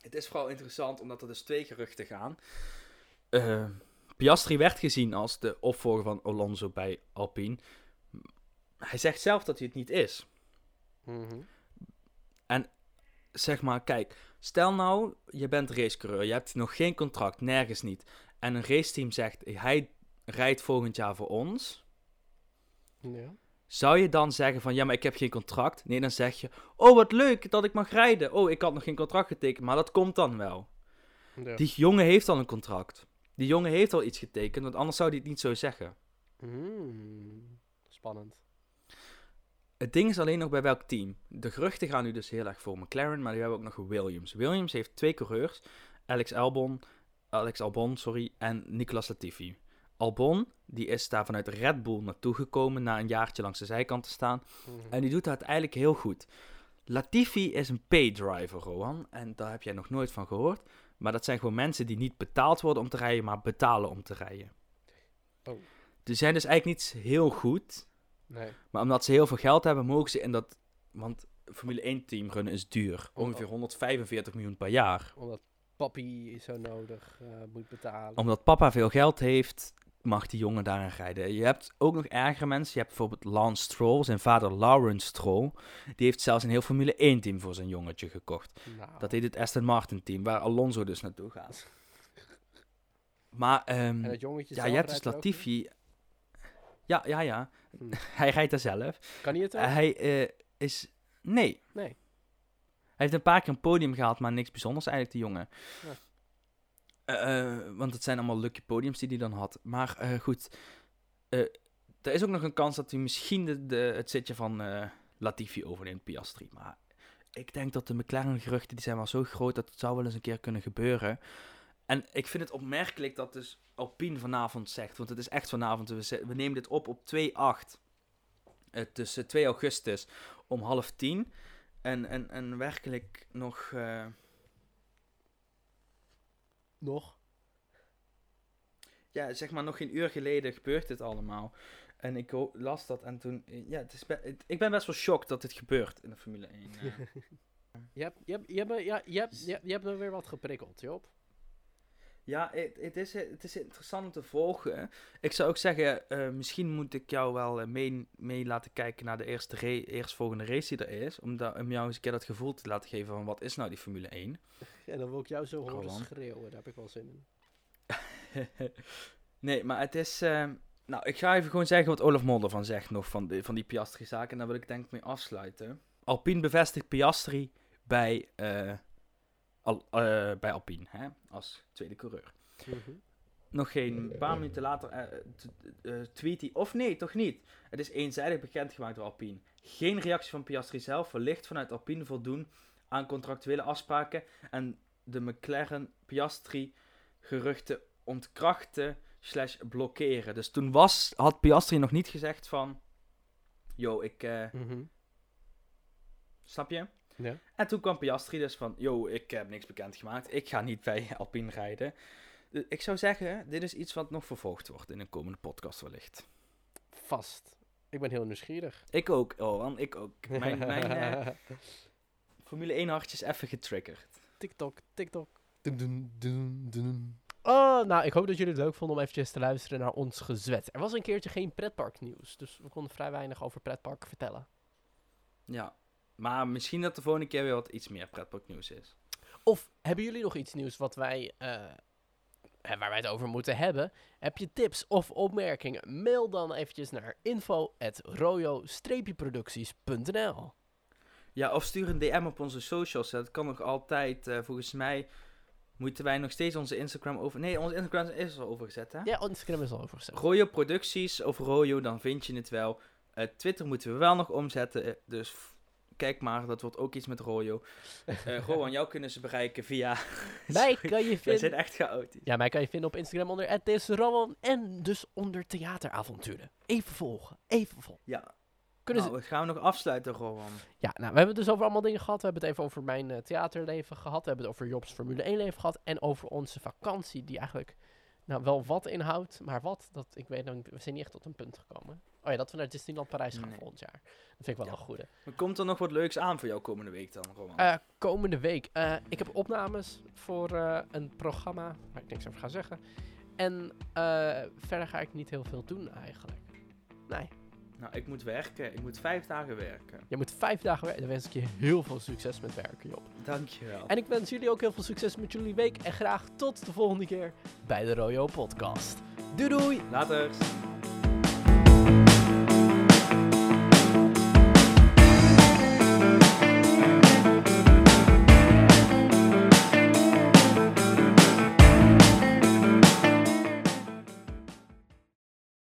Het is vooral interessant omdat er dus twee geruchten gaan. Eh, Piastri werd gezien als de opvolger van Alonso bij Alpine. Hij zegt zelf dat hij het niet is. Mhm. Zeg maar, kijk, stel nou, je bent racecoureur, je hebt nog geen contract, nergens niet. En een raceteam zegt, hij rijdt volgend jaar voor ons. Ja. Zou je dan zeggen van, ja, maar ik heb geen contract? Nee, dan zeg je, oh, wat leuk dat ik mag rijden. Oh, ik had nog geen contract getekend, maar dat komt dan wel. Ja. Die jongen heeft al een contract. Die jongen heeft al iets getekend, want anders zou hij het niet zo zeggen. Mm. Spannend. Het ding is alleen nog bij welk team. De geruchten gaan nu dus heel erg voor McLaren, maar die hebben ook nog Williams. Williams heeft twee coureurs, Alex Albon, Alex Albon sorry, en Nicolas Latifi. Albon, die is daar vanuit Red Bull naartoe gekomen na een jaartje langs de zijkant te staan. Mhm. En die doet dat eigenlijk heel goed. Latifi is een paydriver, Rohan. En daar heb jij nog nooit van gehoord. Maar dat zijn gewoon mensen die niet betaald worden om te rijden, maar betalen om te rijden. Oh. Die zijn dus eigenlijk niet heel goed. Nee. Maar omdat ze heel veel geld hebben, mogen ze in dat... Want Formule 1 team runnen is duur. Oh. Ongeveer 145 miljoen per jaar. Omdat papi zo nodig eh, moet betalen. Omdat papa veel geld heeft, mag die jongen daarin rijden. Je hebt ook nog ergere mensen. Je hebt bijvoorbeeld Lance Stroll, zijn vader Lawrence Stroll. Die heeft zelfs een heel Formule 1 team voor zijn jongetje gekocht. Nou, Dat heet het Aston Martin team, waar Alonso dus naartoe gaat. Maar jongetje ja, je hebt dus Latifi. Ja, ja, ja. Hm. Hij rijdt daar zelf. Kan hij het ook? Hij eh, is... Nee. Nee. Hij heeft een paar keer een podium gehaald, maar niks bijzonders eigenlijk, die jongen. Ja. Eh, eh, want het zijn allemaal lucky podiums die hij dan had. Maar eh, goed, eh, er is ook nog een kans dat hij misschien de, de, het zitje van Latifi overneemt, Piastri. Maar ik denk dat de McLaren-geruchten, die zijn wel zo groot dat het zou wel eens een keer kunnen gebeuren. En ik vind het opmerkelijk dat dus Alpine vanavond zegt, want het is echt vanavond, we, we nemen dit op op 2-8. Eh, tussen 2 augustus om half tien. En, en, en werkelijk nog... Nog? ja, zeg maar nog geen uur geleden gebeurt dit allemaal. En ik las dat en toen... eh, Ja, het is be- het- ik ben best wel shocked dat dit gebeurt in de Formule 1. eh. Je hebt, je hebt, je hebt, ja, je hebt, je hebt, je hebt er weer wat geprikkeld, Job. Ja, het, is, het is interessant om te volgen. Ik zou ook zeggen, eh, misschien moet ik jou wel eh, mee, mee laten kijken naar de eerste ra- eerstvolgende race die er is. Om, da- om jou eens een keer dat gevoel te laten geven van wat is nou die Formule 1. En dan wil ik jou zo horen Roland. schreeuwen. Daar heb ik wel zin in. nee, maar het is... eh, nou, ik ga even gewoon zeggen wat Olaf Mol ervan zegt nog van, de, van die Piastri-zaak. En daar wil ik denk ik mee afsluiten. Alpine bevestigt Piastri bij, Al, eh, bij Alpine, hè, als tweede coureur. Mhm. nog geen paar minuten later eh, tweet hij, of nee, toch niet. Het is eenzijdig bekendgemaakt door Alpine. Geen reactie van Piastri zelf, wellicht vanuit Alpine voldoen aan contractuele afspraken en de McLaren Piastri geruchten ontkrachten slash blokkeren. Dus toen was, had Piastri nog niet gezegd van, yo, ik, Mhm. snap je? Ja. En toen kwam Piastri dus van, yo, ik heb niks bekendgemaakt, ik ga niet bij Alpine rijden. Dus ik zou zeggen, dit is iets wat nog vervolgd wordt in een komende podcast wellicht. Vast. Ik ben heel nieuwsgierig. Ik ook, oh, ik ook. Mijn, mijn eh, Formule 1 hartje is even getriggerd. TikTok, TikTok. Dun, dun, dun, dun. Oh, nou, ik hoop dat jullie het leuk vonden om eventjes te luisteren naar ons gezwet. Er was een keertje geen pretparknieuws, dus we konden vrij weinig over pretparken vertellen. Ja, maar misschien dat de volgende keer weer wat iets meer pretparknieuws is. Of hebben jullie nog iets nieuws wat wij, eh, eh, waar wij het over moeten hebben? Heb je tips of opmerkingen? Mail dan eventjes naar info.royo-producties.nl Ja, of stuur een DM op onze socials. Dat kan nog altijd. eh, volgens mij moeten wij nog steeds onze Instagram over... Nee, onze Instagram is al overgezet, hè? Ja, Instagram is al overgezet. Royo Producties of Royo, dan vind je het wel. Twitter moeten we wel nog omzetten. Dus kijk maar, dat wordt ook iets met Royo. Rowan, jou kunnen ze bereiken via... Mij kan je vinden... zijn echt chaotisch. Ja, mij kan je vinden op Instagram onder @desrowan en dus onder theateravonturen. Even volgen, even volgen. Ja, Kunnen nou, we gaan nog afsluiten, Rowan. Ja, nou, we hebben het dus over allemaal dingen gehad. We hebben het even over mijn eh, theaterleven gehad. We hebben het over Jobs Formule 1 leven gehad. En over onze vakantie, die eigenlijk nou, wel wat inhoudt. Maar wat, dat, ik weet nog we zijn niet echt tot een punt gekomen. Oh ja, dat we naar Disneyland Parijs gaan Nee. volgend jaar. Dat vind ik wel Ja. een goede. Maar Komt er nog wat leuks aan voor jou komende week dan, Rowan? Eh, komende week. eh, ik heb opnames voor eh, een programma waar ik niks over ga zeggen. En verder ga ik niet heel veel doen eigenlijk. Nee, nou, ik moet werken. Ik moet vijf dagen werken. je moet vijf dagen werken. Dan wens ik je heel veel succes met werken, Job. Dankjewel. En ik wens jullie ook heel veel succes met jullie week. En graag tot de volgende keer bij de Royo Podcast. Doei doei! Later.